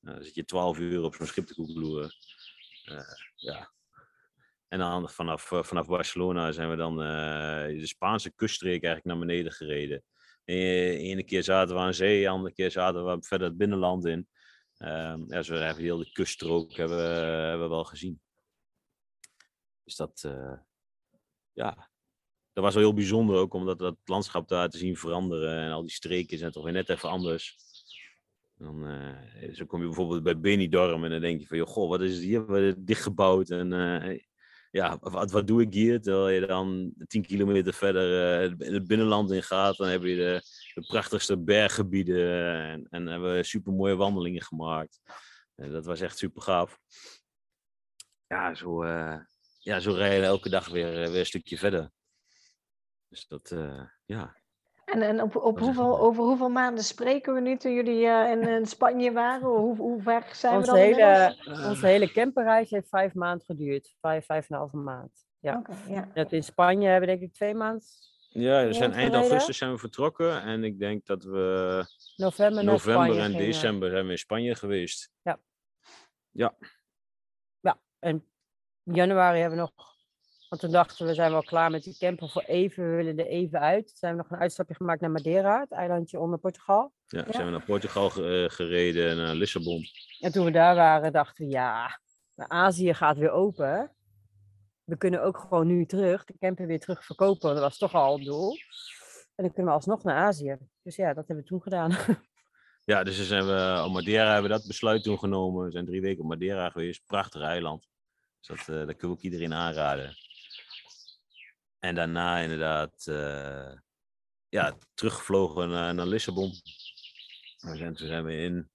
Uh, dan zit je twaalf uur op zo'n schip te koekeloeren. Uh, ja, en dan vanaf, eh, vanaf Barcelona zijn we dan uh, de Spaanse kuststreek eigenlijk naar beneden gereden. De ene keer zaten we aan zee, de andere keer zaten we verder het binnenland in. Um, ja, zo hebben heel de kuststrook hebben, hebben we wel gezien. Dus dat, ja, dat was wel heel bijzonder ook, omdat dat landschap daar te zien veranderen. En al die streken zijn toch weer net even anders. Dan, eh, zo kom je bijvoorbeeld bij Benidorm en dan denk je van, joh, goh, wat is het hier wat is dichtgebouwd? En eh, ja, wat, wat doe ik hier? Terwijl je dan tien kilometer verder uh, het binnenland in gaat, dan heb je de, de prachtigste berggebieden en, en hebben we super mooie wandelingen gemaakt. En dat was echt super gaaf. Ja, zo, ja, zo rijden elke dag weer, weer een stukje verder. Dus dat, ja, en, en op, op hoeveel, over hoeveel maanden spreken we nu toen jullie uh, in, in, Spanje waren? Hoe, hoe ver zijn we dan hele, Onze hele camperreis heeft vijf maanden geduurd. Vijf, vijf en een halve maand. Ja. Okay, ja. Dat in Spanje hebben denk ik twee maanden. Ja, we zijn eind augustus zijn we vertrokken. En ik denk dat we november, november en december zijn we in Spanje geweest. Ja. Ja. Ja, en januari hebben we nog want toen dachten we, zijn wel klaar met die camper voor even. We willen er even uit. Toen zijn we nog een uitstapje gemaakt naar Madeira, het eilandje onder Portugal. Ja, zijn we naar Portugal eh, gereden, naar Lissabon. En toen we daar waren, dachten we, ja, Azië gaat weer open. We kunnen ook gewoon nu terug, de camper weer terug verkopen. Dat was toch al het doel. En dan kunnen we alsnog naar Azië. Dus ja, dat hebben we toen gedaan. (laughs) Ja, dus dan zijn we op Madeira hebben we dat besluit toen genomen. We zijn drie weken op Madeira geweest. Prachtig eiland. Dus dat, uh, dat kunnen we ook iedereen aanraden. En daarna inderdaad uh, ja, teruggevlogen naar, naar Lissabon. En toen zijn we in,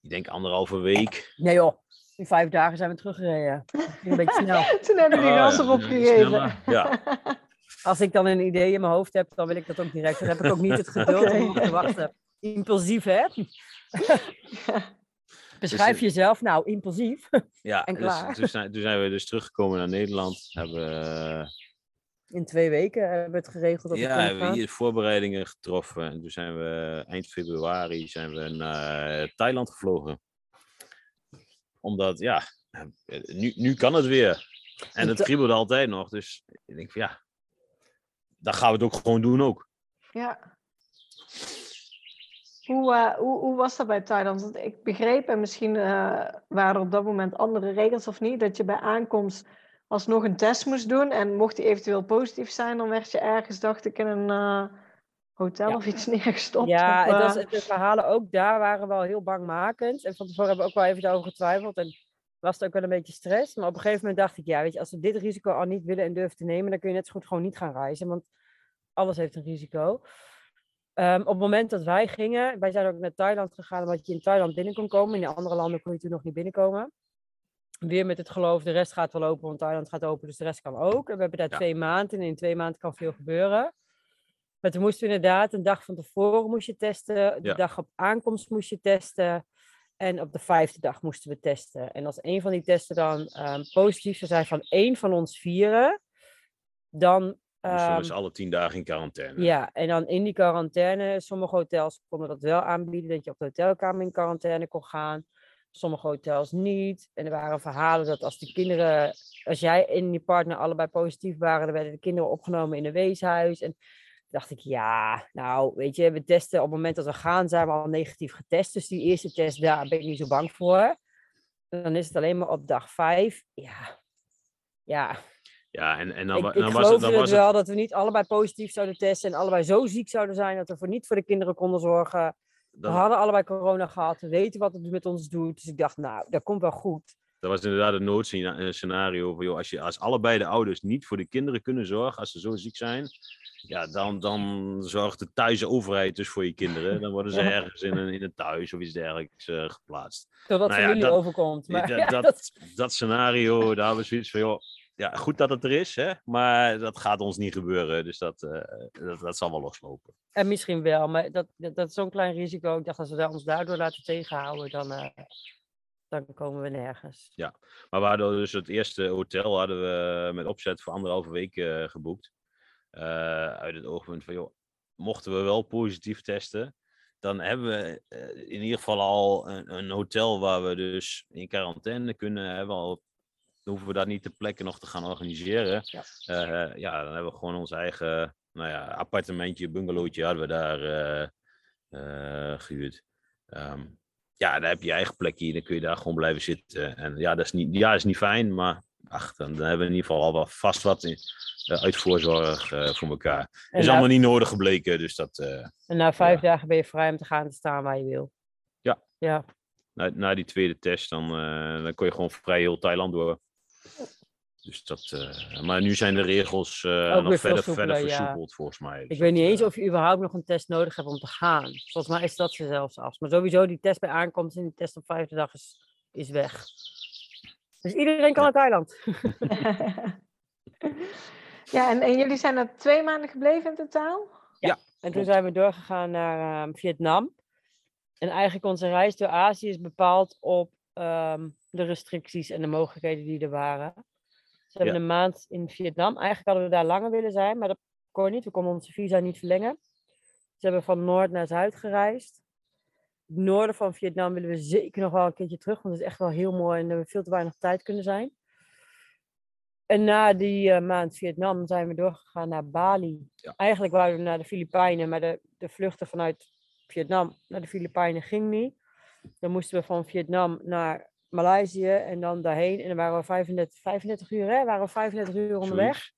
ik denk anderhalve week. Nee joh, in vijf dagen zijn we teruggereden. Een beetje snel. (laughs) toen hebben we die gas erop gegeven. Ja. (laughs) Als ik dan een idee in mijn hoofd heb, dan wil ik dat ook direct. Dan heb ik ook niet het geduld okay. om te wachten. Impulsief, hè? (laughs) Beschrijf dus, jezelf nou impulsief. Ja, en klaar. Dus, toen, zijn, toen zijn we dus teruggekomen naar Nederland. Hebben in twee weken hebben we het geregeld. Dat ja, we hebben hier voorbereidingen getroffen. En toen zijn we eind februari zijn we naar Thailand gevlogen. Omdat, ja, nu, nu kan het weer. En het kriebelde altijd nog. Dus ik denk van ja, dan gaan we het ook gewoon doen ook. Ja. Hoe, uh, hoe, hoe was dat bij Thailand? Want ik begreep, en misschien uh, waren er op dat moment andere regels of niet, dat je bij aankomst alsnog een test moest doen. En mocht die eventueel positief zijn, dan werd je ergens, dacht ik, in een uh, hotel of iets (laughs) neergestopt. Ja, of, het was, de verhalen ook daar waren wel heel bangmakend. En van tevoren hebben we ook wel even over getwijfeld. En was het ook wel een beetje stress. Maar op een gegeven moment dacht ik, ja, weet je, als we dit risico al niet willen en durven te nemen, dan kun je net zo goed gewoon niet gaan reizen. Want alles heeft een risico. Um, op het moment dat wij gingen, wij zijn ook naar Thailand gegaan, omdat je in Thailand binnen kon komen. In de andere landen kon je toen nog niet binnenkomen weer met het geloof, de rest gaat wel open, want Thailand gaat open, dus de rest kan ook. En we hebben daar twee maanden en in twee maanden kan veel gebeuren. Maar toen moesten we inderdaad een dag van tevoren moest je testen, de dag op aankomst moest je testen. En op de vijfde dag moesten we testen. En als een van die testen dan um, positief zou zijn van één van ons vieren, dan... Dus alle tien dagen in quarantaine. Ja, en dan in die quarantaine, sommige hotels konden dat wel aanbieden, dat je op de hotelkamer in quarantaine kon gaan sommige hotels niet. En er waren verhalen dat als de kinderen, als jij en je partner allebei positief waren, dan werden de kinderen opgenomen in een weeshuis. En dacht ik, ja, nou, weet je, we testen op het moment dat we gaan, zijn we al negatief getest. Dus die eerste test, daar ben ik niet zo bang voor. Dan is het alleen maar op dag vijf. Ja, ja. Ja, en, en dan, ik, dan ik was het, dan was wel dat we niet allebei positief zouden testen en allebei zo ziek zouden zijn dat we voor niet voor de kinderen konden zorgen. We hadden allebei corona gehad, we weten wat het met ons doet. Dus ik dacht, nou, dat komt wel goed. Dat was inderdaad een noodscenario. Van, joh, als, je, als allebei de ouders niet voor de kinderen kunnen zorgen, als ze zo ziek zijn, ja, dan, dan zorgt de thuise overheid dus voor je kinderen. Dan worden ze ergens in een, in een thuis of iets dergelijks uh, geplaatst. Zodat nou ja, familie dat, overkomt. Maar, dat, (laughs) ja, dat, dat, scenario, daar we zoiets van, joh, ja, goed dat het er is, hè? maar dat gaat ons niet gebeuren. Dus dat, uh, dat, dat zal wel loslopen. En misschien wel, maar dat, dat, dat is zo'n klein risico. Ik dacht, als we ons daardoor laten tegenhouden, dan, uh, dan komen we nergens. Ja, maar we hadden dus het eerste hotel hadden we met opzet voor anderhalve week uh, geboekt. uit het oogpunt van, joh, mochten we wel positief testen, dan hebben we in ieder geval al een, een, hotel waar we dus in quarantaine kunnen hebben, al dan hoeven we dat niet ter plekke nog te gaan organiseren. Ja, uh, ja dan hebben we gewoon ons eigen nou ja, appartementje, bungalowtje hadden we daar uh, gehuurd. Um, ja, daar heb je je eigen plekje, dan kun je daar gewoon blijven zitten. En ja, dat is niet, ja, is niet fijn, maar ach, dan, dan hebben we in ieder geval al wel vast wat in, uit voorzorg voor elkaar. En is allemaal niet nodig gebleken, dus dat... en na vijf ja. dagen ben je vrij om te gaan te staan waar je wil. Ja, Ja. Na, na die tweede test, dan, eh, dan kon je gewoon vrij heel Thailand door. Dus dat, eh, maar nu zijn de regels eh, nog verder, verder ja. versoepeld, volgens mij. Ik Dus weet niet dat, eens eh, of je überhaupt nog een test nodig hebt om te gaan. Volgens mij is dat ze zelfs af. Maar sowieso die test bij aankomst en die test op vijfde dag is, is weg. Dus iedereen kan Ja. naar Thailand. (laughs) ja, en, en jullie zijn er twee maanden gebleven in totaal? En toen zijn we doorgegaan naar ehm, Vietnam. En eigenlijk onze reis door Azië is bepaald op ehm, de restricties en de mogelijkheden die er waren. We hebben Ja. een maand in Vietnam. Eigenlijk hadden we daar langer willen zijn, maar dat kon niet. We konden onze visa niet verlengen. We hebben van noord naar zuid gereisd. Het noorden van Vietnam willen we zeker nog wel een keertje terug, want het is echt wel heel mooi en er hebben veel te weinig tijd kunnen zijn. En na die eh, maand Vietnam zijn we doorgegaan naar Bali. Ja. Eigenlijk wouden we naar de Filipijnen, maar de, de vluchten vanuit Vietnam naar de Filipijnen ging niet. Dan moesten we van Vietnam naar Maleisië en dan daarheen. En dan waren we 35, 35 uur, hè? Waren we 35 uur onderweg. zoiets.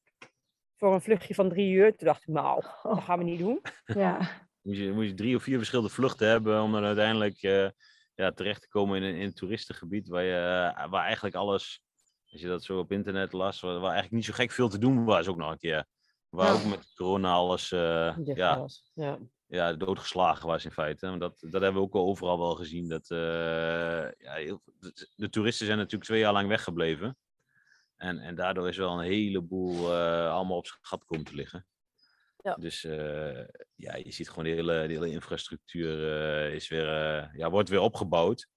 Voor een vluchtje van drie uur. Toen dacht ik, nou, dat gaan we niet doen. (laughs) Ja, Moet je, moet je drie of vier verschillende vluchten hebben om dan uiteindelijk eh, ja, terecht te komen in een, in een toeristengebied waar, je, eh, waar eigenlijk alles, als je dat zo op internet las, waar, waar eigenlijk niet zo gek veel te doen was ook nog een keer. Waar Ja. ook met corona alles eh, Dicht ja, was. Ja. Ja, doodgeslagen was in feite. Dat, dat hebben we ook overal wel gezien. Dat, eh, ja, heel, de, toeristen zijn natuurlijk twee jaar lang weggebleven. En, en daardoor is wel een heleboel eh, allemaal op zijn gat komen te liggen. Ja. Dus eh, ja, je ziet gewoon de hele, de hele infrastructuur is weer, ja, wordt weer opgebouwd.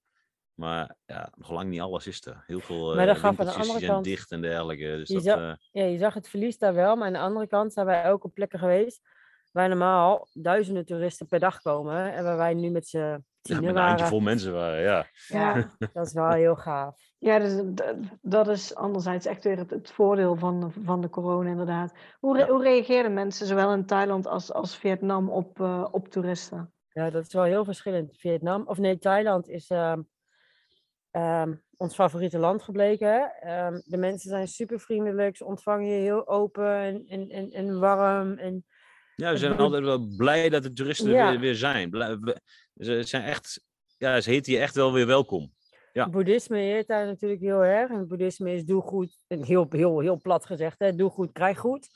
Maar ja, nog lang niet alles is er. Heel veel Maar de andere zijn kant- dicht en dergelijke. Dus Je dat, zag- ja, je zag het verlies daar wel. Maar aan de andere kant zijn wij ook op plekken geweest waar normaal duizenden toeristen per dag komen. En waar wij nu met z'n ja, tienen met een handje waren. vol mensen waren, ja. ja. (laughs) Dat is wel heel gaaf. ja dus dat is anderzijds echt weer het, het voordeel van, van de corona inderdaad. Hoe, re- Ja. hoe reageerden mensen zowel in Thailand als, als Vietnam op, eh, op toeristen? Ja, dat is wel heel verschillend. Vietnam, of nee, Thailand is ehm, ehm, ons favoriete land gebleken. Ehm, de mensen zijn super vriendelijk, ze ontvangen je heel open en, en, en, en warm. En Ja, we Het zijn altijd wel blij dat de toeristen er weer, weer zijn. Blij- ze zijn echt, ja, ze heten hier echt wel weer welkom. Ja. boeddhisme heet daar natuurlijk heel erg. En boeddhisme is doe goed, heel, heel, heel plat gezegd, hè, doe goed, krijg goed.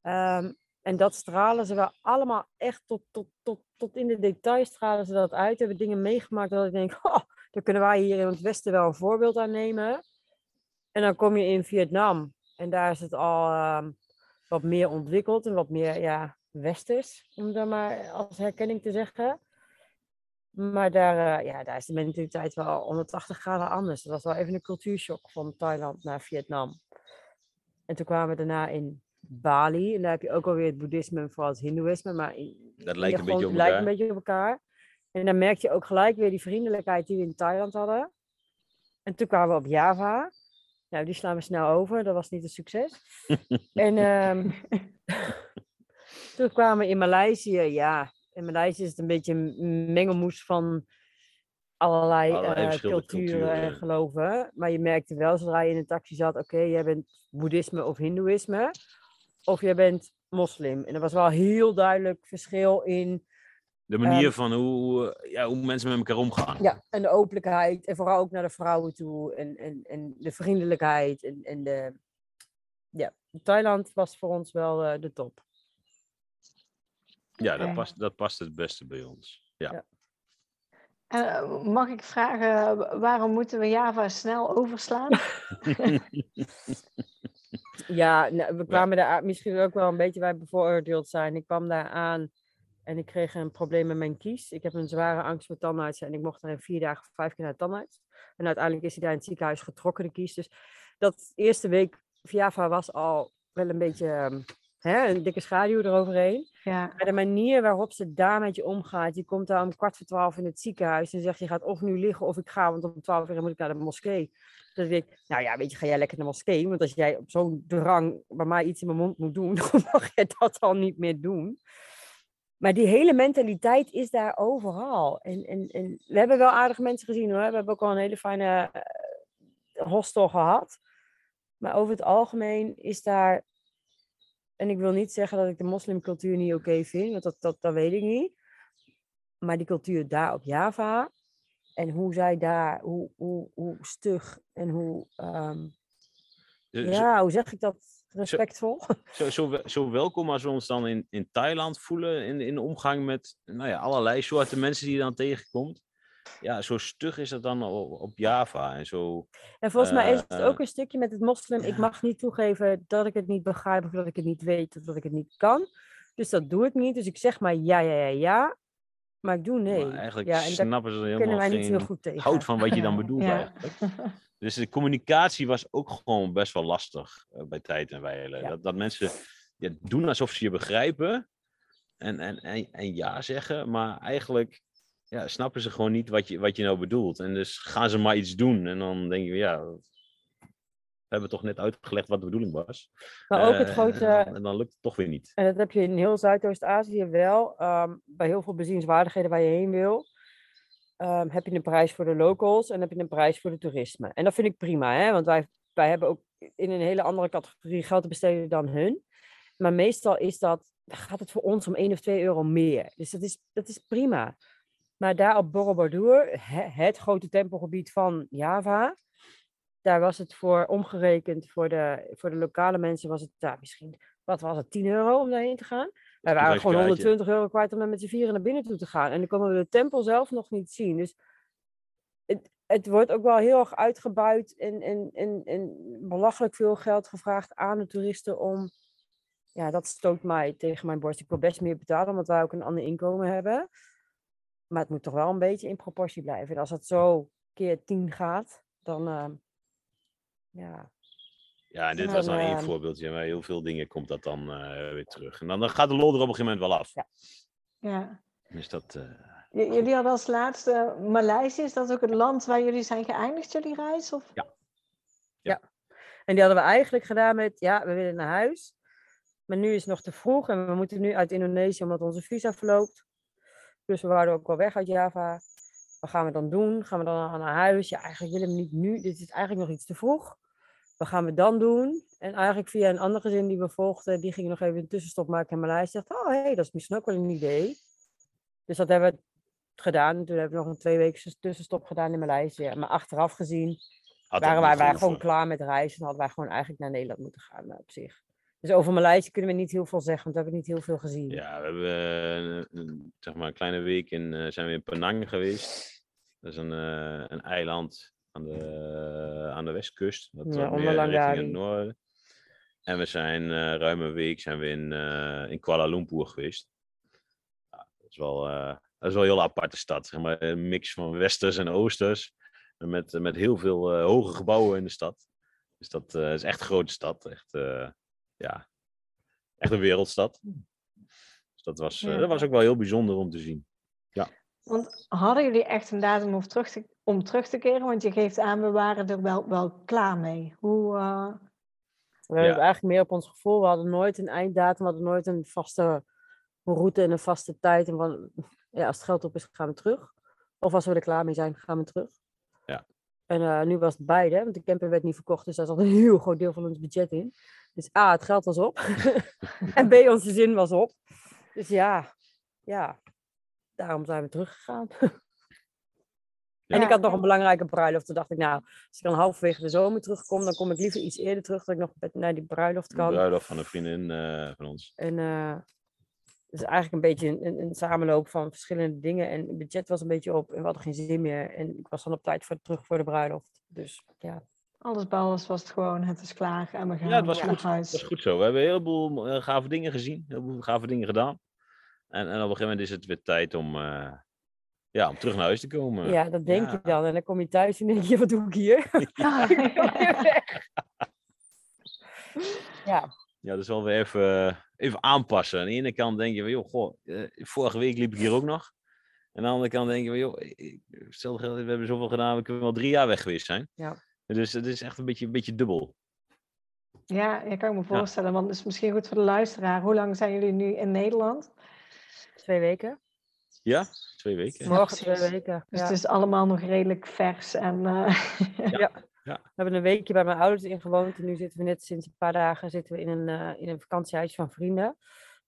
Ehm, en dat stralen ze wel allemaal echt tot, tot, tot, tot in de details stralen ze dat uit. We hebben dingen meegemaakt dat ik denk, oh, daar kunnen wij hier in het Westen wel een voorbeeld aan nemen. En dan kom je in Vietnam en daar is het al ehm, wat meer ontwikkeld en wat meer ja, westers, om dat maar als herkenning te zeggen. Maar daar, eh, ja, daar is de mentaliteit wel 180 graden anders. Dat was wel even een cultuurshock van Thailand naar Vietnam. En toen kwamen we daarna in Bali. En daar heb je ook alweer het boeddhisme en vooral het hindoeïsme. Maar in, Dat lijkt een beetje grond- op lijkt elkaar. een beetje op elkaar. En dan merk je ook gelijk weer die vriendelijkheid die we in Thailand hadden. En toen kwamen we op Java. Nou, die slaan we snel over. Dat was niet een succes. (laughs) en ehm, (laughs) toen kwamen we in Maleisië. Ja, in Maleisië is het een beetje een mengelmoes van allerlei, Allerlei eh, culturen en geloven. Maar je merkte wel zodra je in een taxi zat, oké, jij bent boeddhisme of hindoeïsme. Of jij bent moslim. En er was wel heel duidelijk verschil in De manier Ehm, van hoe, ja, hoe mensen met elkaar omgaan. ja, en de openlijkheid. En vooral ook naar de vrouwen toe. En, en, en de vriendelijkheid. En, en de... Ja, Thailand was voor ons wel eh, de top. Ja, dat past, dat past het beste bij ons. Ja. Ja. En, eh, mag ik vragen, wa- waarom moeten we Java snel overslaan? (laughs) Ja, nou, we kwamen daar misschien ook wel een beetje bij bevooroordeeld zijn. Ik kwam daar aan en ik kreeg een probleem met mijn kies. Ik heb een zware angst voor tandartsen en ik mocht er in vier dagen vijf keer naar de tandarts. En uiteindelijk is hij daar in het ziekenhuis getrokken, de kies. Dus dat eerste week Java was al wel een beetje ehm, hè, een dikke schaduw eroverheen. Ja, Maar de manier waarop ze daar met je omgaat. Je komt daar om kwart voor twaalf in het ziekenhuis en zegt je gaat of nu liggen of ik ga, want om twaalf uur moet ik naar de moskee. Dan denk ik, nou ja, weet je, ga jij lekker naar de moskee. Want als jij op zo'n drang bij mij iets in mijn mond moet doen, (laughs) dan mag je dat al niet meer doen. Maar die hele mentaliteit is daar overal. En, en, en we hebben wel aardige mensen gezien hoor. We hebben ook al een hele fijne eh, hostel gehad. Maar over het algemeen is daar en ik wil niet zeggen dat ik de moslimcultuur niet oké vind, want dat, dat, dat weet ik niet. Maar die cultuur daar op Java, En hoe zij daar, hoe, hoe, hoe stug en hoe, ehm, ja, hoe zeg ik dat respectvol? (laughs) Zo, zo, zo welkom als we ons dan in, in Thailand voelen in, in omgang met nou ja, allerlei soorten mensen die je dan tegenkomt. Ja, zo stug is dat dan op, op Java en zo. En volgens mij is het Eh, ook een stukje met het moslim. Ik mag niet toegeven dat ik het niet begrijp of dat ik het niet weet of dat ik het niet kan. Dus dat doe ik niet. Dus ik zeg maar ja, ja, ja, ja. Maar ik doe nee. Maar eigenlijk ja, en snappen ze helemaal wij niet heel goed tegen. hout van wat je dan bedoelt (laughs) Ja. eigenlijk. Dus de communicatie was ook gewoon best wel lastig eh, bij tijd en wijle. Ja. Dat, dat mensen ja, doen alsof ze je begrijpen en, en, en, en ja zeggen, maar eigenlijk ja, snappen ze gewoon niet wat je, wat je nou bedoelt. En dus gaan ze maar iets doen en dan denk je, ja, we hebben toch net uitgelegd wat de bedoeling was. Maar ook het Eh, grote, (laughs) en dan- lukt het toch weer niet. en dat heb je in heel Zuidoost-Azië wel, ehm, bij heel veel bezienswaardigheden waar je heen wil, ehm, heb je een prijs voor de locals en heb je een prijs voor de toerisme. En dat vind ik prima, hè? want wij, wij hebben ook in een hele andere categorie geld te besteden dan hun. Maar meestal is dat, gaat het voor ons om 1 of 2 euro meer. Dus dat is, dat is prima. Maar daar op Borobudur, he- het grote tempelgebied van Java, daar was het voor omgerekend voor de, voor de lokale mensen was het daar misschien, wat was het, 10 euro om daarheen te gaan? Wij waren gewoon Toegankskaartje. 120 euro kwijt om met z'n vieren naar binnen toe te gaan. En dan konden we de tempel zelf nog niet zien. Dus het, het wordt ook wel heel erg uitgebuit en, en, en, en belachelijk veel geld gevraagd aan de toeristen om. Ja, dat stoot mij tegen mijn borst. Ik wil best meer betalen, omdat wij ook een ander inkomen hebben. Maar het moet toch wel een beetje in proportie blijven. En als het zo keer 10 gaat, dan. ehm, ja, Ja, en dit En was dan één ehm, voorbeeldje, maar heel veel dingen komt dat dan eh, weer terug. En dan, dan gaat de lol er op een gegeven moment wel af. Ja. Ja. Dus dat, eh, J- Jullie hadden als laatste Maleisië. Is dat ook het land waar jullie zijn geëindigd, jullie reis? Of? En die hadden we eigenlijk gedaan met, ja, we willen naar huis. Maar nu is het nog te vroeg en we moeten nu uit Indonesië omdat onze visa verloopt. Dus we waren ook al weg uit Java. Wat gaan we dan doen? Gaan we dan naar huis? Ja, eigenlijk willen we niet nu. Dit is eigenlijk nog iets te vroeg. Wat gaan we dan doen? En eigenlijk via een andere gezin die we volgden, die ging nog even een tussenstop maken in Maleisië. dacht, oh hé, hey, dat is misschien ook wel een idee. Dus dat hebben we gedaan. En toen hebben we nog een twee weken tussenstop gedaan in Maleisië. Maar achteraf gezien had waren wij, gewoon klaar met reizen en hadden wij gewoon eigenlijk naar Nederland moeten gaan eh, op zich. Dus over Maleisië kunnen we niet heel veel zeggen, want we hebben niet heel veel gezien. Ja, we hebben eh, zeg maar een kleine week in, eh, zijn we in Penang geweest. Dat is een, een eiland aan de, aan de westkust. Wat Ja, meer richting het noorden. En we zijn eh ruim een week zijn we in, eh, in Kuala Lumpur geweest. Ja, dat, is wel, eh, dat is wel een heel aparte stad. Zeg maar, een mix van westers en oosters. Met, met heel veel hoge gebouwen in de stad. Dus dat is echt een grote stad. Echt, ja, echt een wereldstad. Dus dat was, Ja. dat was ook wel heel bijzonder om te zien. Want hadden jullie echt een datum om terug te, om terug te keren? Want je geeft aan, we waren er wel, wel klaar mee. Hoe, eh, We hebben Ja. het eigenlijk meer op ons gevoel. We hadden nooit een einddatum, we hadden nooit een vaste route en een vaste tijd. En van, ja, als het geld op is, gaan we terug. Of als we er klaar mee zijn, gaan we terug. Ja. En eh, nu was het beide, want de camper werd niet verkocht, dus daar zat een (laughs) heel groot deel van ons budget in. Dus A, het geld was op. (laughs) en B, onze zin was op. Dus ja, ja, daarom zijn we teruggegaan. (laughs) En Ja, ik had nog en- een belangrijke bruiloft. Toen dacht ik, nou, als ik dan halverwege de zomer terugkom, dan kom ik liever iets eerder terug, dat ik nog met- naar die bruiloft De kan. bruiloft van een vriendin eh, van ons. En eh het is eigenlijk een beetje een, een, een samenloop van verschillende dingen. En het budget was een beetje op en we hadden geen zin meer. En ik was dan op tijd voor, terug voor de bruiloft. Dus ja, alles bij alles was het gewoon, het is klaar en we gaan Ja, het was naar goed. huis. Dat is goed zo. We hebben een heleboel eh, gave dingen gezien. Een heleboel gave dingen gedaan. En, en op een gegeven moment is het weer tijd om, eh, ja, om terug naar huis te komen. ja dat denk ja. je dan. En dan kom je thuis en denk je, wat doe ik hier? (laughs) Ja. (laughs) Ik ja, Ja, dus wel weer even, even aanpassen. Aan de ene kant denk je, van, joh, goh, eh, vorige week liep ik hier ook nog. En aan de andere kant denk je, van, joh, ik- ik- stel we hebben zoveel gedaan, we kunnen wel drie jaar weg geweest zijn. Ja. Dus het is echt een beetje, een beetje dubbel. Ja, ja, kan ik me voorstellen. Want het is misschien goed voor de luisteraar. Hoe lang zijn jullie nu in Nederland? Twee weken. Ja, twee weken. Ja, Morgen twee weken. Dus ja. het is allemaal nog redelijk vers. En, eh, (laughs) We hebben een weekje bij mijn ouders ingewoond. En nu zitten we net sinds een paar dagen zitten we in een, eh, in een vakantiehuis van vrienden.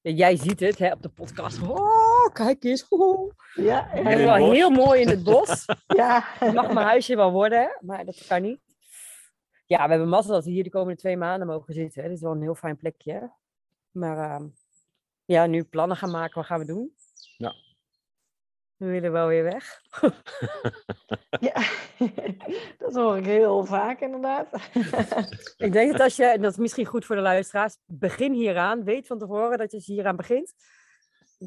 jij ziet het hè, op de podcast. Oh, kijk eens. Oh. Ja, in is het wel heel mooi in het bos. (laughs) ja. Het mag mijn huisje wel worden, hè, maar dat kan niet. Ja, we hebben mazzel dat we hier de komende twee maanden mogen zitten. Hè. Dit is wel een heel fijn plekje. Maar ehm, ja, nu plannen gaan maken. Wat gaan we doen? Ja. We willen wel weer weg. (laughs) ja. (laughs) dat hoor ik heel vaak inderdaad. Ik denk dat als je, en dat is misschien goed voor de luisteraars, begin hieraan. Weet van tevoren dat je je hieraan begint.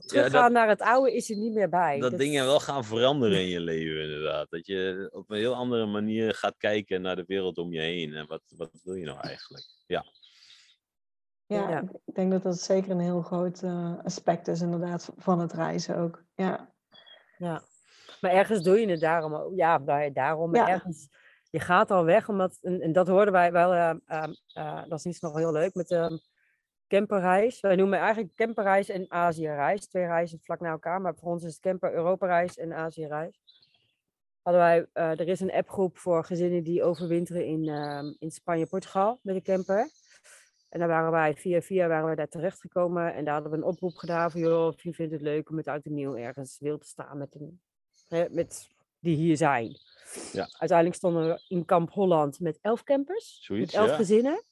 Teruggaan dat- naar het oude is er niet meer bij. dat dingen wel gaan veranderen in je leven, inderdaad. Dat je op een heel andere manier gaat kijken naar de wereld om je heen. En wat, wat wil je nou eigenlijk? Ja, Ja, Ja. ik denk dat dat zeker een heel groot eh, aspect is inderdaad van het reizen ook. Ja, Ja. Maar ergens doe je het daarom ook. Ja, daar- daarom. Ja. ergens, je gaat al weg, omdat, en, en dat hoorden wij wel, eh, ehm, eh, dat is niet nog heel leuk, met de camperreis. Wij noemen eigenlijk camperreis en Aziëreis. Twee reizen vlak na elkaar, maar voor ons is het camper Europa-reis en Aziëreis. Hadden wij, er is een appgroep voor gezinnen die overwinteren in, ehm, in Spanje, Portugal met de camper. En daar waren wij, via via waren we daar terechtgekomen. En daar hadden we een oproep gedaan van, joh, je vindt het leuk om met oud en nieuw ergens wil te staan met, een, hè, met die hier zijn. Ja. Uiteindelijk stonden we in Kamp Holland met elf campers. Zoiets, met elf ja. gezinnen.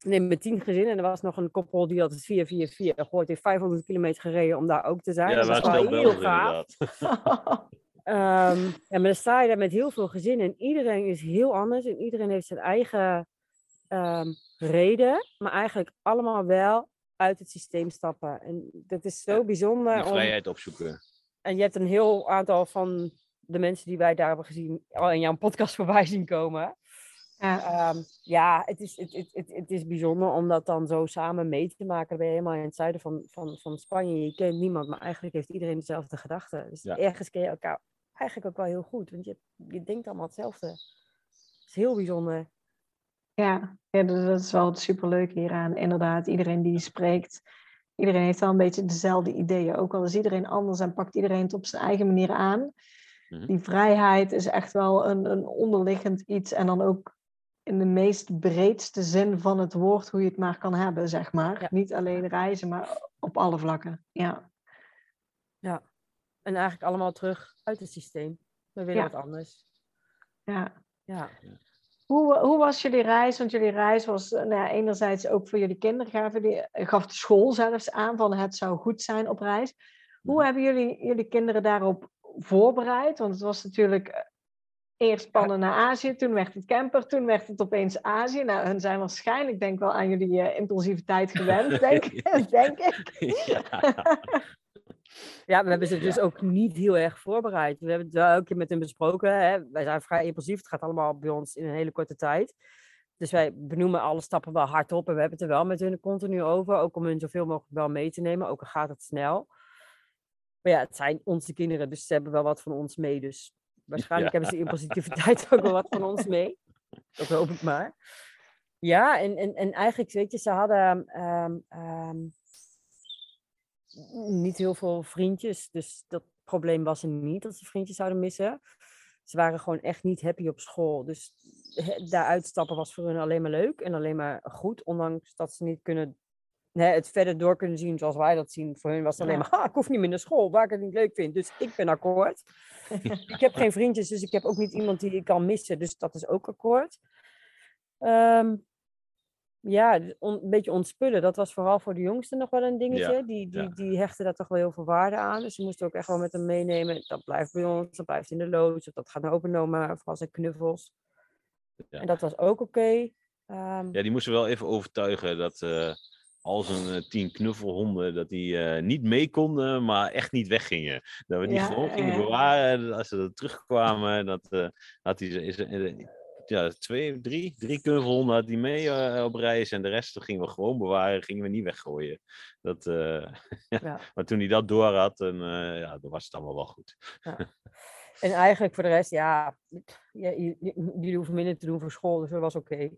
Nee, met tien gezinnen. En er was nog een koppel die had het 444 gehoord. heeft 500 kilometer gereden om daar ook te zijn. ja dat dat was wel heel gaaf. (laughs) ja, maar dan sta je daar met heel veel gezinnen en iedereen is heel anders en iedereen heeft zijn eigen ehm, reden, maar eigenlijk allemaal wel uit het systeem stappen. En dat is zo Ja, bijzonder. Om- vrijheid opzoeken. en je hebt een heel aantal van de mensen die wij daar hebben gezien al in jouw podcast (laughs) voorbij zien komen. ja, Ehm, ja, het is, het, het, het, het is bijzonder om dat dan zo samen mee te maken. Dan ben je helemaal in het zuiden van, van, van Spanje. Je kent niemand, maar eigenlijk heeft iedereen dezelfde gedachten. Dus Ja. ergens ken je elkaar eigenlijk ook wel heel goed. Want je, je denkt allemaal hetzelfde. Het is heel bijzonder. Ja. ja dat, is wel het superleuke hieraan. Inderdaad, iedereen die spreekt, iedereen heeft wel een beetje dezelfde ideeën. Ook al is iedereen anders en pakt iedereen het op zijn eigen manier aan. Mhm. Die vrijheid is echt wel een, een onderliggend iets. En dan ook in de meest breedste zin van het woord, hoe je het maar kan hebben, zeg maar. Ja. Niet alleen reizen, maar op alle vlakken. Ja. Ja. En eigenlijk allemaal terug uit het systeem. We willen Ja. wat anders. ja. Ja. Hoe, hoe was jullie reis? Want jullie reis was eh, nou ja, enerzijds ook voor jullie kinderen. Die, eh, gaf de school zelfs aan van het zou goed zijn op reis. Hoe Mhm. hebben jullie jullie kinderen daarop voorbereid? Want het was natuurlijk eh, eerst spannen naar Azië, toen werd het camper, toen werd het opeens Azië. Nou, hun zijn waarschijnlijk denk ik wel aan jullie impulsiviteit gewend, (laughs) denk, denk ik. (laughs) ja. (laughs) Ja, we hebben ze dus ook niet heel erg voorbereid. We hebben het wel ook met hen besproken. Hè. Wij zijn vrij impulsief. Het gaat allemaal bij ons in een hele korte tijd. Dus wij benoemen alle stappen wel hardop. En we hebben het er wel met hun continu over. Ook om hun zoveel mogelijk wel mee te nemen. Ook al gaat het snel. Maar ja, het zijn onze kinderen. Dus ze hebben wel wat van ons mee. Dus waarschijnlijk Ja. hebben ze impulsiviteit ook wel wat van ons mee. Dat hoop ik maar. Ja, en, en, en eigenlijk, weet je, ze hadden... ehm, ehm, niet heel veel vriendjes. Dus dat probleem was er niet dat ze vriendjes zouden missen. Ze waren gewoon echt niet happy op school. Dus he- daar uitstappen was voor hun alleen maar leuk en alleen maar goed. Ondanks dat ze niet kunnen, hè, het verder door kunnen zien zoals wij dat zien. Voor hun was het alleen maar, ha, ik hoef niet meer naar school waar ik het niet leuk vind. Dus ik ben akkoord. (laughs) ik heb geen vriendjes, dus ik heb ook niet iemand die ik kan missen. Dus dat is ook akkoord. Ehm, ja, on- een beetje ontspullen. Dat was vooral voor de jongste nog wel een dingetje. die, die, ja. die hechten daar toch wel heel veel waarde aan. Dus ze moesten ook echt wel met hem meenemen. Dat blijft bij ons, dat blijft in de loods. Of dat gaat naar openomen, vooral zijn knuffels. Ja. En dat was ook oké. Ehm, Ja, die moesten wel even overtuigen dat eh al zijn eh, tien knuffelhonden, dat die eh, niet mee konden, maar echt niet weggingen. Dat we die gewoon gingen bewaren. Als ze er terugkwamen, dat eh, had hij eh, ja, twee, drie, drie knuffelhonden had hij mee eh, op reis. En de rest gingen we gewoon bewaren, gingen we niet weggooien. Dat, eh, (laughs) Ja. Maar toen hij dat door had, dan, eh, ja, dan was het allemaal wel goed. (laughs) En eigenlijk voor de rest, ja, jullie hoeven minder te doen voor school, dus dat was oké.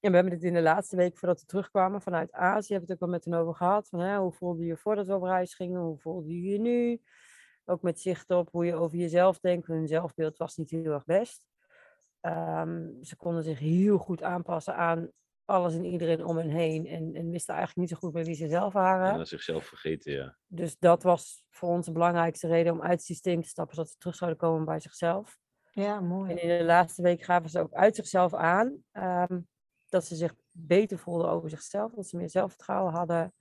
En we hebben het in de laatste week voordat we terugkwamen vanuit Azië, hebben we het ook wel met hen over gehad. Van, hè, hoe voelde je je voordat we op reis gingen? Hoe voelde je je nu? Ook met zicht op hoe je over jezelf denkt. Hun zelfbeeld was niet heel erg best. Ehm, ze konden zich heel goed aanpassen aan alles en iedereen om hen heen. En, en wisten eigenlijk niet zo goed bij wie ze zelf waren. En zichzelf vergeten, ja. Dus dat was voor ons de belangrijkste reden om uit het systeem te stappen, zodat ze terug zouden komen bij zichzelf. Ja, mooi. En in de laatste week gaven ze ook uit zichzelf aan ehm, dat ze zich beter voelden over zichzelf, dat ze meer zelfvertrouwen hadden.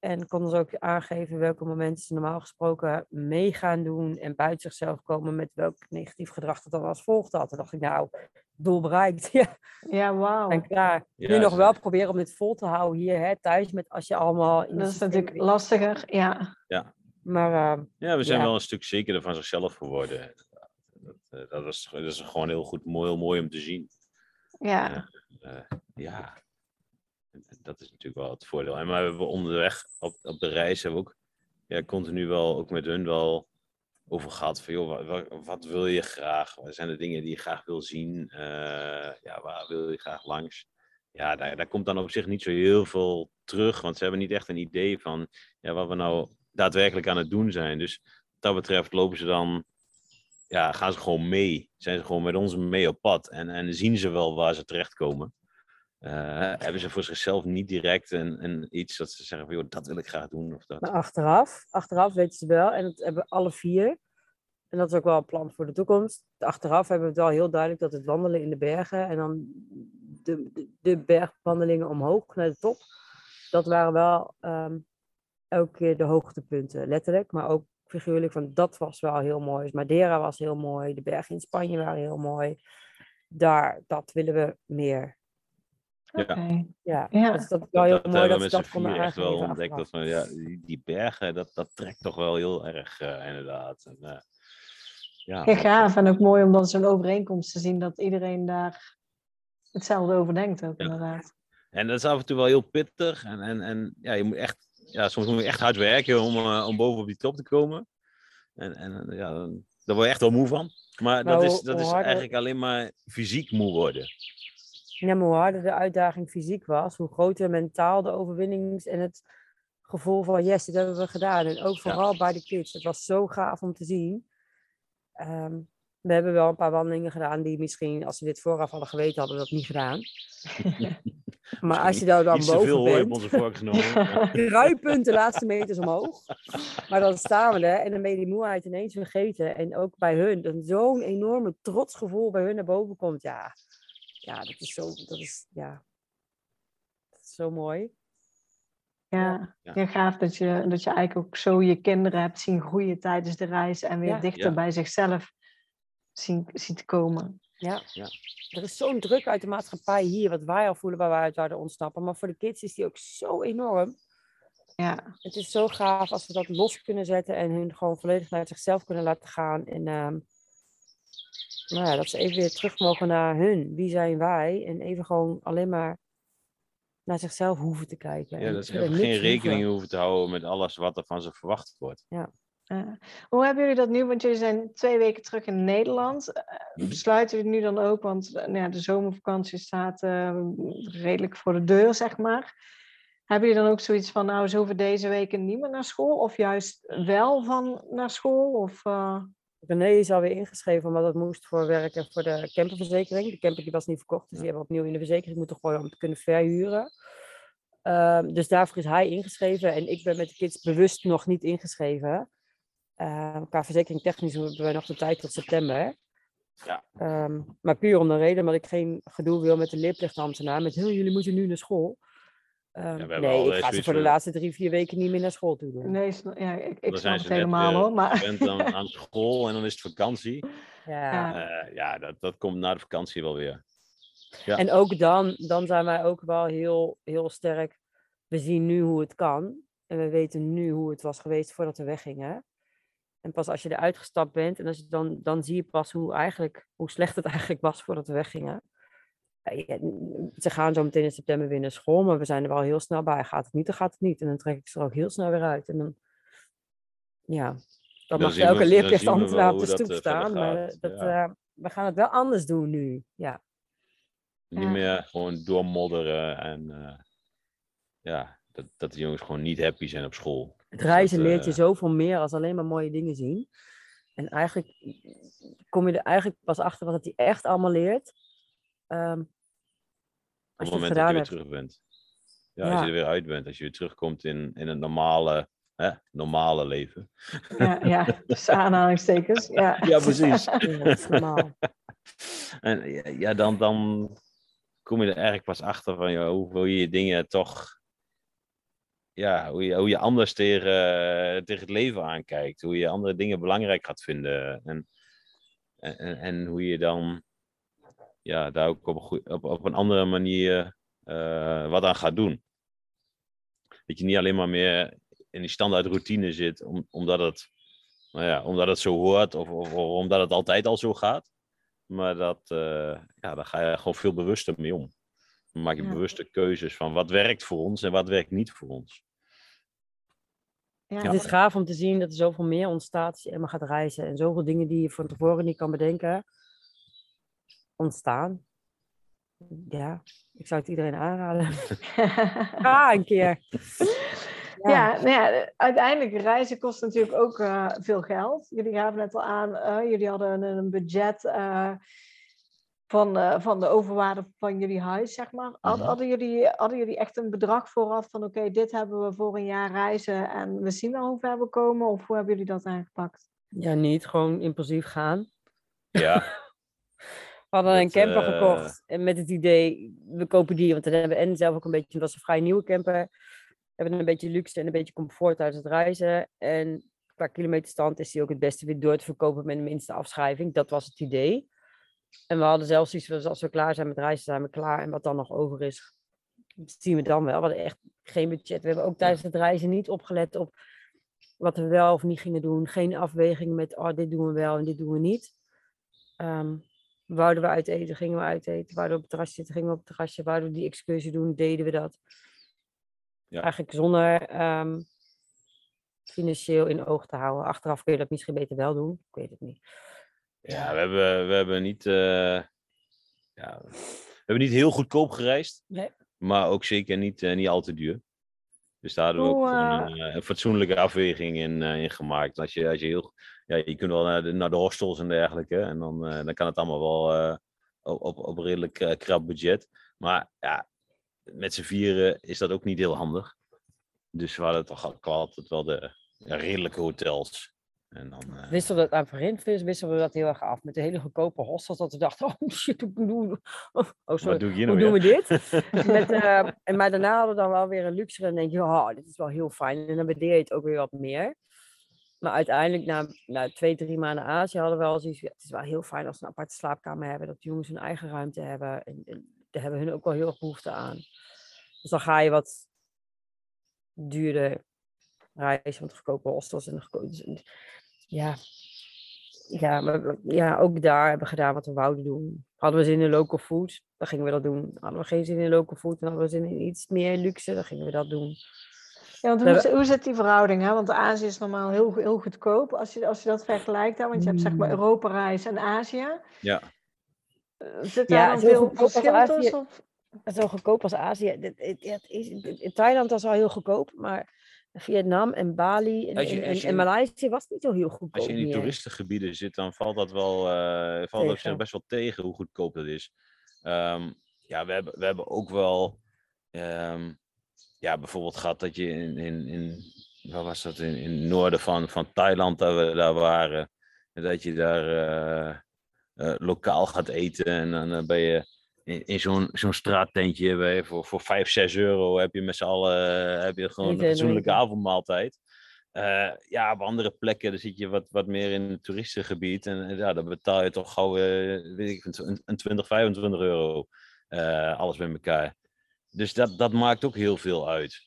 En konden ze ook aangeven welke momenten ze normaal gesproken mee gaan doen en buiten zichzelf komen met welk negatief gedrag dat dan als volgt had. Toen dacht ik, nou, doel bereikt. (laughs) Ja, Ja, wauw. en klaar. Ja, nu nog wel proberen om dit vol te houden hier hè, thuis met als je allemaal in Dat is natuurlijk lastiger. Ja, Maar ehm, Ja, we zijn Ja. wel een stuk zekerder van zichzelf geworden. Dat, eh, dat, was, dat is gewoon heel goed, mooi, heel mooi om te zien. ja. Eh, ja, dat is natuurlijk wel het voordeel. En maar we hebben onderweg op, op de reis hebben we ook ja, continu wel ook met hun wel over gehad. Van, joh, wat, wat, wil je graag? Wat zijn de dingen die je graag wil zien? Eh, ja, waar wil je graag langs? Ja, daar, daar komt dan op zich niet zo heel veel terug. Want ze hebben niet echt een idee van ja, wat we nou daadwerkelijk aan het doen zijn. Dus wat dat betreft lopen ze dan ja, gaan ze gewoon mee. Zijn ze gewoon met ons mee op pad. En, en zien ze wel waar ze terechtkomen. Eh, hebben ze voor zichzelf niet direct een, een iets dat ze zeggen van, joh, dat wil ik graag doen. Of dat. Maar achteraf, achteraf weten ze wel, en dat hebben alle vier. En dat is ook wel een plan voor de toekomst. Achteraf hebben we het wel heel duidelijk dat het wandelen in de bergen en dan de, de, de bergwandelingen omhoog naar de top. Dat waren wel ehm, elke keer de hoogtepunten, letterlijk, maar ook figuurlijk. Van dat was wel heel mooi. Dus Madeira was heel mooi, de bergen in Spanje waren heel mooi. Daar, dat willen we meer. Ja. Ja, Ja. dus dat is wel heel dat mooi dat we ze met dat z'n konden vier echt wel ontdekt. Dat van, ja, die, die bergen, dat, dat trekt toch wel heel erg, eh, inderdaad. En, eh, ja, Ja, gaaf. En ook mooi om dan zo'n overeenkomst te zien dat iedereen daar hetzelfde over denkt ook, Ja. inderdaad. En dat is af en toe wel heel pittig. En, en, en ja, je moet echt, ja, soms moet je echt hard werken om, eh, om boven op die top te komen. En, en ja, dan, daar word je echt wel moe van. Maar dat is, dat is eigenlijk alleen maar fysiek moe worden. Ja, hoe harder de uitdaging fysiek was, hoe groter mentaal de overwinnings en het gevoel van yes, dit hebben we gedaan. En ook vooral bij de kids. Het was zo gaaf om te zien. Ehm, we hebben wel een paar wandelingen gedaan die misschien, als we dit vooraf hadden geweten, hadden we dat niet gedaan. (laughs) maar als je daar dan veel boven op bent, onze vork genomen. (laughs) kruipend de laatste meters omhoog. Maar dan staan we er en dan ben je die moeheid ineens vergeten. En ook bij hun, zo'n enorme trotsgevoel bij hun naar boven komt. Ja, ja dat is zo, dat is, ja, dat is zo mooi. Ja, Ja. ja. gaaf dat je, dat je eigenlijk ook zo je kinderen hebt zien groeien tijdens de reis en weer Ja. dichter Ja. bij zichzelf zien, ziet komen. Ja. Ja. Er is zo'n druk uit de maatschappij hier, wat wij al voelen waar wij uit zouden ontsnappen. Maar voor de kids is die ook zo enorm. Ja, Het is zo gaaf als we dat los kunnen zetten en hun gewoon volledig naar zichzelf kunnen laten gaan. En ehm, nou ja, dat ze even weer terug mogen naar hun. Wie zijn wij? En even gewoon alleen maar naar zichzelf hoeven te kijken. Ja, en dat ze geen rekening hoeven. hoeven te houden met alles wat er van ze verwacht wordt. Ja. Hoe hebben jullie dat nu? Want jullie zijn twee weken terug in Nederland. Eh, Mhm. Besluiten jullie nu dan ook? Want eh, nou ja, de zomervakantie staat eh, redelijk voor de deur, zeg maar. Hebben jullie dan ook zoiets van, nou, zo voor deze weken niet meer naar school? Of juist wel van naar school? Of, eh, René is alweer ingeschreven omdat het moest voor werk en voor de camperverzekering. De camper die was niet verkocht, dus die hebben we opnieuw in de verzekering moeten gooien om te kunnen verhuren. Ehm, dus daarvoor is hij ingeschreven en ik ben met de kids bewust nog niet ingeschreven. Ehm, qua verzekering technisch hebben we nog de tijd tot september. Ja. Ehm, maar puur om de reden dat ik geen gedoe wil met de leerplichtambtenaar. Met heel jullie moeten nu naar school. We hebben nee, al, ik eh, ga ze voor de laatste drie, vier weken niet meer naar school toe doen. nee, ja, ik, ik Dan snap het helemaal weer hoor. Maar (laughs) gewend aan, aan (laughs) school en dan is het vakantie. Ja. Ja. Eh, ja, dat, dat komt na de vakantie wel weer. Ja. En ook dan, dan zijn wij ook wel heel, heel sterk. We zien nu hoe het kan. En we weten nu hoe het was geweest voordat we weggingen. En pas als je eruit gestapt bent, en als je dan, dan zie je pas hoe, eigenlijk, hoe slecht het (laughs) eigenlijk was voordat we weggingen. N- Ze gaan zo meteen in september weer naar school, maar we zijn er wel heel snel bij. Gaat het niet, dan gaat het niet. En dan trek ik ze er ook heel snel weer uit. En dan, ja, dan Dan mag elke we wel op de dat, stoep eh, staan. Maar dat, ja. eh, we gaan het wel anders doen nu. Ja. Niet Ja. meer gewoon doormodderen en eh, ja, dat, dat de jongens gewoon niet happy zijn op school. Het Dus reizen dat, leert je eh, zoveel meer als alleen maar mooie dingen zien. En eigenlijk kom je er eigenlijk pas achter wat het die echt allemaal leert. ehm, het je het moment dat je weer hebt. terug bent. Ja, als je er weer uit bent. Als je weer terugkomt in, in het normale, hè, normale leven. Ja, ja, (laughs) tussen aanhalingstekens. Ja, Ja, precies. (laughs) Ja. En ja, dan, dan kom je er eigenlijk pas achter van hoe, hoe je dingen toch. Ja, hoe je, hoe je anders tegen, tegen het leven aankijkt. Hoe je andere dingen belangrijk gaat vinden. En, en, en- en hoe je dan ja, daar ook op een, op, op een andere manier eh, wat aan gaat doen. Dat je niet alleen maar meer in die standaard routine zit, om, omdat, het, nou ja, omdat het zo hoort of, of, of omdat het altijd al zo gaat. Maar dat, eh, ja, daar ga je gewoon veel bewuster mee om. Dan maak je Ja. bewuste keuzes van wat werkt voor ons en wat werkt niet voor ons. ja, Het is gaaf om te zien dat er zoveel meer ontstaat als je helemaal gaat reizen. En zoveel dingen die je van tevoren niet kan bedenken, ontstaan. Ja, ik zou het iedereen aanraden. (laughs) Ga een keer. Ja, nou ja, uiteindelijk reizen kost natuurlijk ook eh, veel geld. Jullie gaven net al aan, eh, jullie hadden een, een budget eh, van, eh, van de overwaarde van jullie huis, zeg maar. Had- Mhm. hadden, jullie, hadden jullie echt een bedrag vooraf van oké, dit hebben we voor een jaar reizen en we zien wel hoe ver we komen? Of hoe hebben jullie dat aangepakt? Ja, niet gewoon impulsief gaan. Ja, (laughs) We hadden een camper eh, gekocht en met het idee, we kopen die, want dan hebben we en zelf ook een beetje, het was een vrij nieuwe camper, we hebben een beetje luxe en een beetje comfort uit het reizen. En qua kilometerstand is die ook het beste weer door te verkopen met de minste afschrijving. Dat was het idee. En we hadden zelfs iets van, als we klaar zijn met reizen, zijn we klaar. En wat dan nog over is, zien we dan wel. We hadden echt geen budget. We hebben ook tijdens het reizen niet opgelet op wat we wel of niet gingen doen. Geen afweging met, oh, dit doen we wel en dit doen we niet. Ehm wouden we uit eten, gingen we uit eten. Wouden we op het terrasje zitten, gingen we op het terrasje. Wouden we die excursie doen, deden we dat. Ja. Eigenlijk zonder ehm, financieel in oog te houden. Achteraf kun je dat misschien beter wel doen. Ik weet het niet. ja we, hebben, we hebben niet. eh, ja, we hebben niet heel goedkoop gereisd. Nee. Maar ook zeker niet, eh, niet al te duur. Dus daar we ook een, eh, een fatsoenlijke afweging in, eh, in gemaakt. Als je, als je, heel, ja, je kunt wel naar de, naar de hostels en dergelijke. En dan, eh, dan kan het allemaal wel eh, op, op, op redelijk eh, krap budget. Maar ja, met z'n vieren is dat ook niet heel handig. Dus we hadden toch al- altijd wel de ja, redelijke hotels. En dan, eh, Wisten we dat aan Verintvis, wisten we dat heel erg af. Met de hele goedkope hostels, dat we dachten, (laughs) oh shit, hoe doen we... Oh, wat sorry, doe ik hier hoe nou doen we dit? (laughs) Met, eh, en maar daarna hadden we dan wel weer een luxe. En dan denk je, oh, dit is wel heel fijn. En dan waardeer je het ook weer wat meer. Maar uiteindelijk, na, na twee, drie maanden Azië, hadden we wel zoiets. ja, Het is wel heel fijn als we een aparte slaapkamer hebben. Dat de jongens hun eigen ruimte hebben. En, en daar hebben hun ook wel heel erg behoefte aan. Dus dan ga je wat duurder reizen. Want goedkope hostels en de goedkope... Ja, ja, maar ja, ook daar hebben we gedaan wat we wouden doen. Hadden we zin in local food, dan gingen we dat doen. Hadden we geen zin in local food, dan hadden we zin in iets meer luxe, dan gingen we dat doen. Ja, want hoe, zi- hoe zit die verhouding? Hè? Want Azië is normaal heel, heel goedkoop als je, als je dat vergelijkt. Hè? Want je hebt zeg maar Mm. Europa-reis en Azië. Ja. Eh, Zit Ja, daar dan is heel veel verschil tussen? Of? Zo goedkoop als Azië. het- ja, het is, in Thailand was al heel goedkoop, maar Vietnam en Bali en, Als je- als en Maleisië was het niet zo heel goedkoop Als je in die meer. toeristengebieden zit, dan valt dat wel eh, valt dat zich best wel tegen hoe goedkoop dat is. Ehm, ja, we hebben, we hebben ook wel ehm, ja, bijvoorbeeld gehad dat je in, in, in waar was dat, in, in het noorden van, van Thailand, dat we daar waren, en dat je daar eh, eh, lokaal gaat eten en dan ben je in, in zo'n zo'n straattentje voor, voor 5, 6 euro heb je met z'n allen eh, heb je gewoon een en fatsoenlijke avondmaaltijd. Eh, ja, op andere plekken dan zit je wat, wat meer in het toeristengebied. En eh, ja, dan betaal je toch gauw eh, weet ik, een, een 20, 25 euro. alles bij elkaar. Dus dat, dat maakt ook heel veel uit.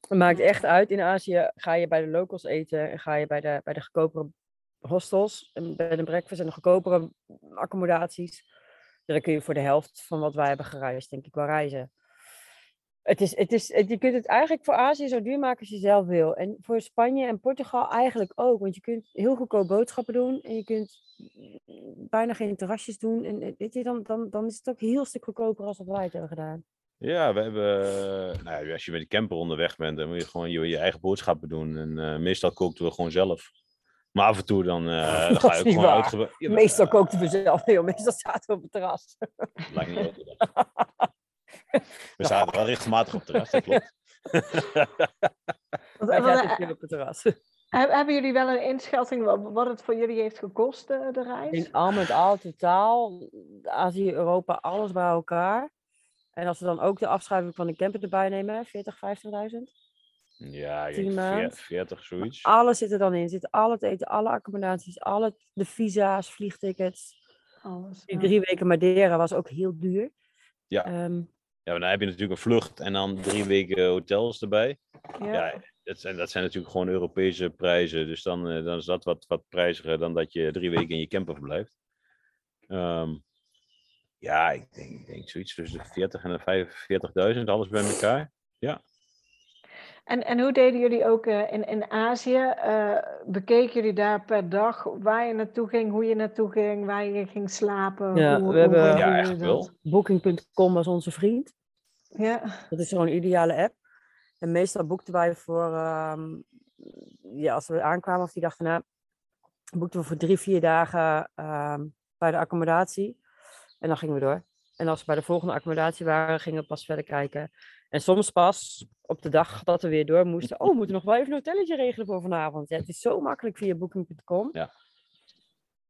Het maakt echt uit. In Azië ga je bij de locals eten en ga je bij de, bij de goedkopere hostels en bij de breakfast en de goedkopere accommodaties. Dan kun je voor de helft van wat wij hebben gereisd, denk ik, wel reizen. Het is, het is, het- je kunt het eigenlijk voor Azië zo duur maken als je zelf wil. En voor Spanje en Portugal eigenlijk ook. Want je kunt heel goedkoop boodschappen doen. En je kunt bijna geen terrasjes doen. En eh, weet je, dan, dan, dan is het ook heel stuk goedkoper als wat wij het hebben gedaan. Ja, we hebben. eh, Nou, als je met de camper onderweg bent, dan moet je gewoon je, je eigen boodschappen doen. En eh, meestal kookten we gewoon zelf. Maar af en toe dan, eh (laughs) Dat ga je ook gewoon uitgebreid. Meestal kookten we zelf. Nee, joh, meestal zaten we op het terras. (laughs) Lijkt niet op. (laughs) We staan wel regelmatig op het terras, dat klopt. Eh, op het terras. Heb- Hebben jullie wel een inschatting wat, wat het voor jullie heeft gekost, eh, de reis? In al met al totaal, Azië, Europa, alles bij elkaar. En als we dan ook de afschrijving van de camper erbij nemen, 40, 50.000. Ja, ik Tien denk maand. 40, 40 zoiets. Alles zit er dan in. Zit al het eten, alle accommodaties, alle de visa's, vliegtickets. Alles, Die ja. drie weken Madeira was ook heel duur. Ja. Ehm, Ja, maar dan heb je natuurlijk een vlucht en dan drie weken hotels erbij. Ja. Ja, dat zijn, dat zijn natuurlijk gewoon Europese prijzen. Dus dan, eh, dan is dat wat, wat prijziger dan dat je drie weken in je camper verblijft. Ehm, ja, ik denk, ik denk zoiets tussen de 40 en de 45.000, alles bij elkaar. En, en hoe deden jullie ook eh, in, in Azië? Eh, bekeken jullie daar per dag waar je naartoe ging, hoe je naartoe ging, waar je ging slapen? Ja, hoe, we hebben- Ja, wel. Booking.com was onze vriend. Ja, Dat is zo'n ideale app. En meestal boekten wij voor, ehm, ja, als we aankwamen of die dag daarna, boekten we voor drie, vier dagen ehm, bij de accommodatie. En dan gingen we door. En als we bij de volgende accommodatie waren, gingen we pas verder kijken. En soms pas op de dag dat we weer door moesten. Oh, we moeten nog wel even een hotelletje regelen voor vanavond. Ja, het is zo makkelijk via booking.com. Ja.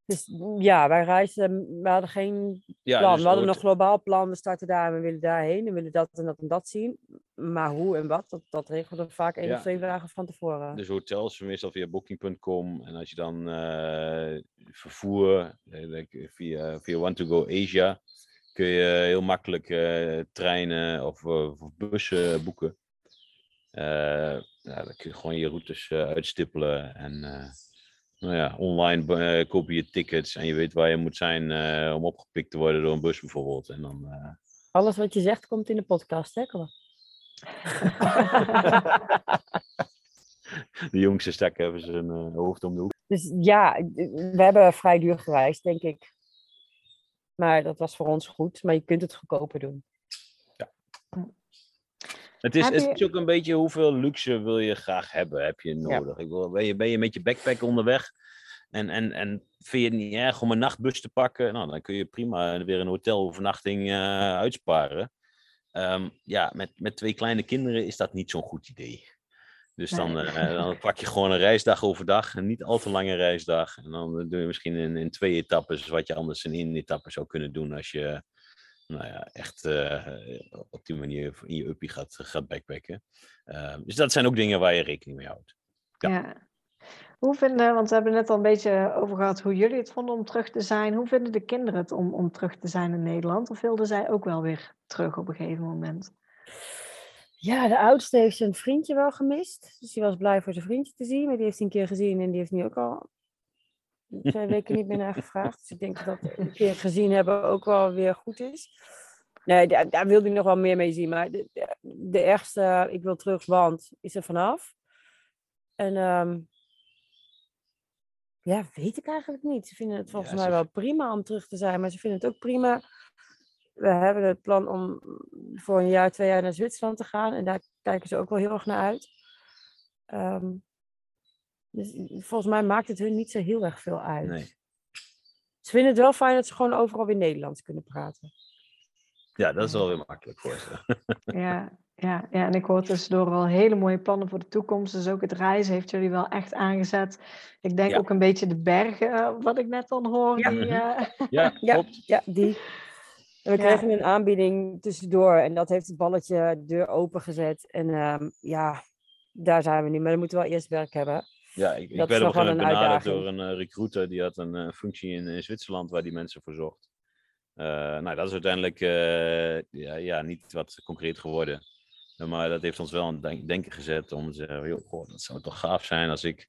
Dus ja, wij reisden, we hadden geen Ja, plan. dus we hadden een globaal plan. We starten daar en we willen daarheen. En we willen dat en dat en dat zien. Maar hoe en wat, dat, dat regelden we vaak één Ja. of twee dagen van tevoren. Dus hotels meestal via booking.com. En als je dan eh, vervoer eh, via, via Want to Go Asia, kun je heel makkelijk eh, treinen of, of bussen boeken. Eh, ja, dan kun je gewoon je routes eh, uitstippelen. En nou ja, online eh, koop je tickets en je weet waar je moet zijn om opgepikt te worden door een bus bijvoorbeeld. En dan, Alles wat je zegt komt in de podcast, hè? Kom (laughs) de jongste ze een eh, hoofd om de hoek. Dus ja, we hebben vrij duur gereisd, denk ik. Maar dat was voor ons goed. Maar je kunt het goedkoper doen. Het is, het is ook een beetje hoeveel luxe wil je graag hebben, heb je nodig. Ik wil, ben, je, ben je met je backpack onderweg en, en, en vind je het niet erg om een nachtbus te pakken? Nou, dan kun je prima weer een hotelovernachting eh uitsparen. Ehm, ja, met, met twee kleine kinderen is dat niet zo'n goed idee. Dus dan, Nee. (laughs) eh, dan pak je gewoon een reisdag overdag, een niet al te lange reisdag. En dan eh, doe je misschien in, in twee etappes wat je anders in één etappe zou kunnen doen als je nou ja, echt eh, op die manier in je uppie gaat, gaat backpacken. Eh, dus dat zijn ook dingen waar je rekening mee houdt. Ja. ja. Hoe vinden, want we hebben het net al een beetje over gehad hoe jullie het vonden om terug te zijn. Hoe vinden de kinderen het om, om terug te zijn in Nederland? Of wilden zij ook wel weer terug op een gegeven moment? Ja, de oudste heeft zijn vriendje wel gemist. Dus die was blij voor zijn vriendje te zien. Maar die heeft hij een keer gezien en die heeft nu ook al twee weken niet meer naar gevraagd. Dus ik denk dat dat een keer gezien hebben ook wel weer goed is. Nee, daar, daar wil hij nog wel meer mee zien. Maar de, de, de ergste, ik wil terug, want is er vanaf. En ehm, ja, weet ik eigenlijk niet. Ze vinden het volgens Ja, mij wel prima om terug te zijn. Maar ze vinden het ook prima we hebben het plan om voor een jaar, twee jaar naar Zwitserland te gaan. En daar kijken ze ook wel heel erg naar uit. Ehm, dus volgens mij maakt het hun niet zo heel erg veel uit. Nee. Ze vinden het wel fijn dat ze gewoon overal weer Nederlands kunnen praten. Ja, dat is wel weer makkelijk voor ze. (laughs) Ja, ja, ja, en ik hoor tussendoor al hele mooie plannen voor de toekomst. Dus ook het reizen heeft jullie wel echt aangezet. Ik denk Ja. ook een beetje de bergen, eh, wat ik net dan hoor. Ja. Die, Mhm. eh, Ja, Ja. Ja, die. En we Ja. kregen een aanbieding tussendoor en dat heeft het balletje de deur opengezet. En ehm, ja, daar zijn we nu. Maar dan moeten we wel eerst werk hebben. Ja, ik, ik werd op een benaderd door een eh, recruiter. Die had een eh, functie in, in Zwitserland waar die mensen voor zocht. Eh, nou, dat is uiteindelijk eh, ja, ja, niet wat concreet geworden. Eh, maar dat heeft ons wel aan het denk- denken gezet om te zeggen, joh, goh, dat zou toch gaaf zijn als ik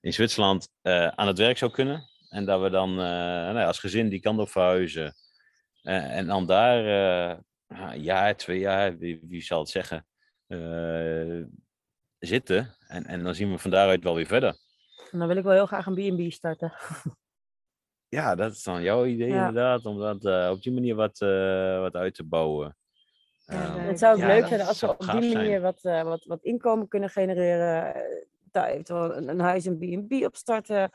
in Zwitserland eh, aan het werk zou kunnen. En dat we dan eh, nou ja, als gezin die kant op verhuizen. Eh, en dan daar eh, een jaar, twee jaar, wie, wie zal het zeggen, eh, zitten. En, en dan zien we van daaruit wel weer verder. En dan wil ik wel heel graag een B&B starten. (laughs) Ja, dat is dan jouw idee Ja. inderdaad, om dat op die manier wat, eh, wat uit te bouwen. Ja, Ehm. Het zou ook Ja, leuk zijn als we op die manier wat, eh, wat, wat inkomen kunnen genereren. Daar eventueel een, een huis en B&B opstarten.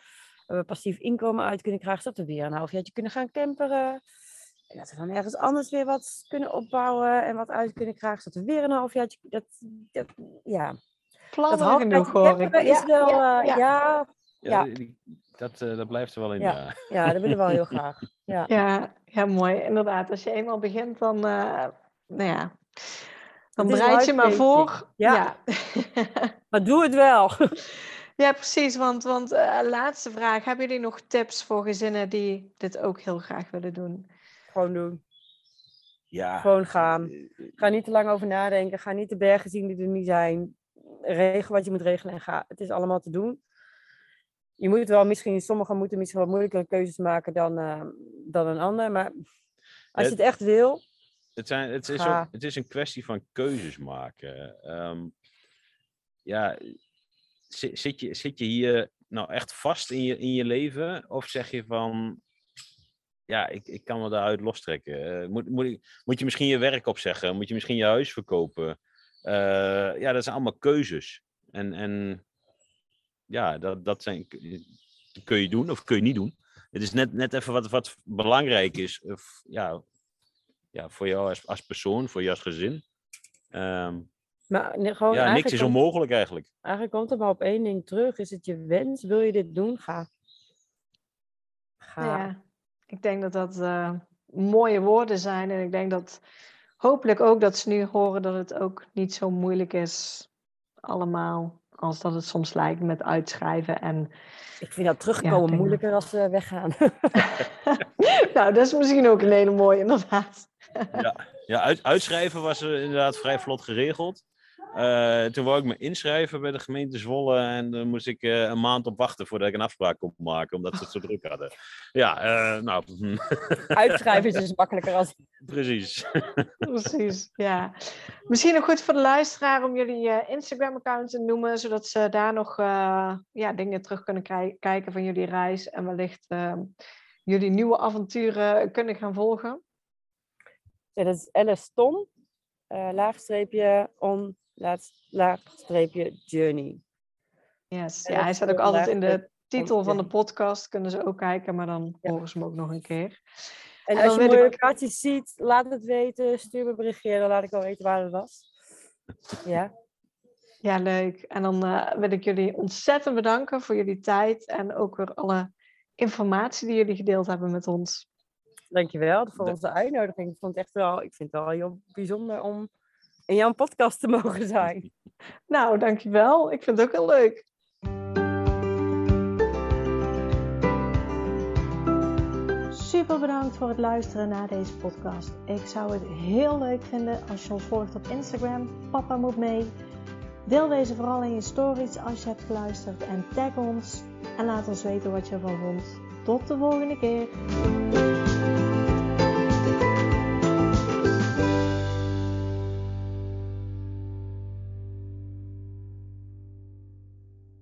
Passief inkomen uit kunnen krijgen. Zodat we weer een halfjaartje kunnen gaan camperen. En dat we dan ergens anders weer wat kunnen opbouwen en wat uit kunnen krijgen. Zodat we weer een halfjaartje... Dat, dat, ja. Plannen dat genoeg hoor ik. is Ja, wel... ja, eh, ja. ja, Ja, dat, eh, dat blijft er wel in. Ja. Ja. ja, dat willen we wel heel (laughs) graag. Ja. Ja, ja, mooi. Inderdaad, als je eenmaal begint, dan, eh, nou ja, dan bereid je maar voor. Ja. Ja, (laughs) Maar doe het wel. (laughs) Ja, precies. Want, want eh, laatste vraag. Hebben jullie nog tips voor gezinnen die dit ook heel graag willen doen? Gewoon doen. Ja. Gewoon gaan. Eh, Ga niet te lang over nadenken. Ga niet de bergen zien die er niet zijn. Regel wat je moet regelen en ga. Het is allemaal te doen. Je moet wel misschien, sommigen moeten misschien wat moeilijkere keuzes maken dan, eh, dan een ander. Maar als je het echt wil, Het, zijn, het, is ook, het is een kwestie van keuzes maken. Ehm, ja, zi- zit je, zit je hier nou echt vast in je, in je leven? Of zeg je van, ja, ik, ik kan me daaruit lostrekken. Eh, moet, moet, ik, moet je misschien je werk opzeggen? Moet je misschien je huis verkopen? Eh, ja, dat zijn allemaal keuzes. En, en ja, dat, dat zijn, kun je doen of kun je niet doen. Het is net, net even wat, wat belangrijk is. Of, ja, ja, voor jou als, als persoon, voor jou als gezin. Ehm, maar nee, gewoon ja, niks is komt, onmogelijk eigenlijk. eigenlijk komt het maar op één ding terug. Is het je wens? Wil je dit doen? Ga. Ga. Ja, ik denk dat dat eh, mooie woorden zijn. En ik denk dat hopelijk ook dat ze nu horen dat het ook niet zo moeilijk is allemaal. Als dat het soms lijkt met uitschrijven en Ik vind dat terugkomen moeilijker als we weggaan. (laughs) nou, dat is misschien ook een hele mooie, inderdaad. Ja, uit, uitschrijven was er inderdaad vrij vlot geregeld. Eh, toen wou ik me inschrijven bij de gemeente Zwolle en dan moest ik eh, een maand op wachten voordat ik een afspraak kon maken, omdat ze het zo (laughs) druk hadden. Ja, eh, nou, (laughs) Uitschrijven is dus makkelijker als... precies. (laughs) Precies, ja. Misschien nog goed voor de luisteraar om jullie eh, Instagram-account te noemen, zodat ze daar nog eh, ja, dingen terug kunnen kijken van jullie reis en wellicht eh, jullie nieuwe avonturen kunnen gaan volgen. Ja, dat is Alice Tom, eh, laagstreepje on, laat, laagstreepje journey. Yes. En Ja, hij staat ook altijd in de titel van de podcast, kunnen ze ook kijken, maar dan Ja. horen ze hem ook nog een keer. En En als je mooie ik- ziet, laat het weten. Stuur me een berichtje, dan laat ik wel weten waar het was. Ja, Ja, leuk. En dan eh, wil ik jullie ontzettend bedanken voor jullie tijd en ook weer alle informatie die jullie gedeeld hebben met ons. dankjewel voor onze uitnodiging. Ik vond het echt wel, ik vind het wel heel bijzonder om in jouw podcast te mogen zijn. (laughs) Nou, dankjewel. Ik vind het ook heel leuk. Super bedankt voor het luisteren naar deze podcast. Ik zou het heel leuk vinden als je ons volgt op Instagram. Papa moet mee. Deel deze vooral in je stories als je hebt geluisterd en tag ons. En laat ons weten wat je ervan vond. Tot de volgende keer.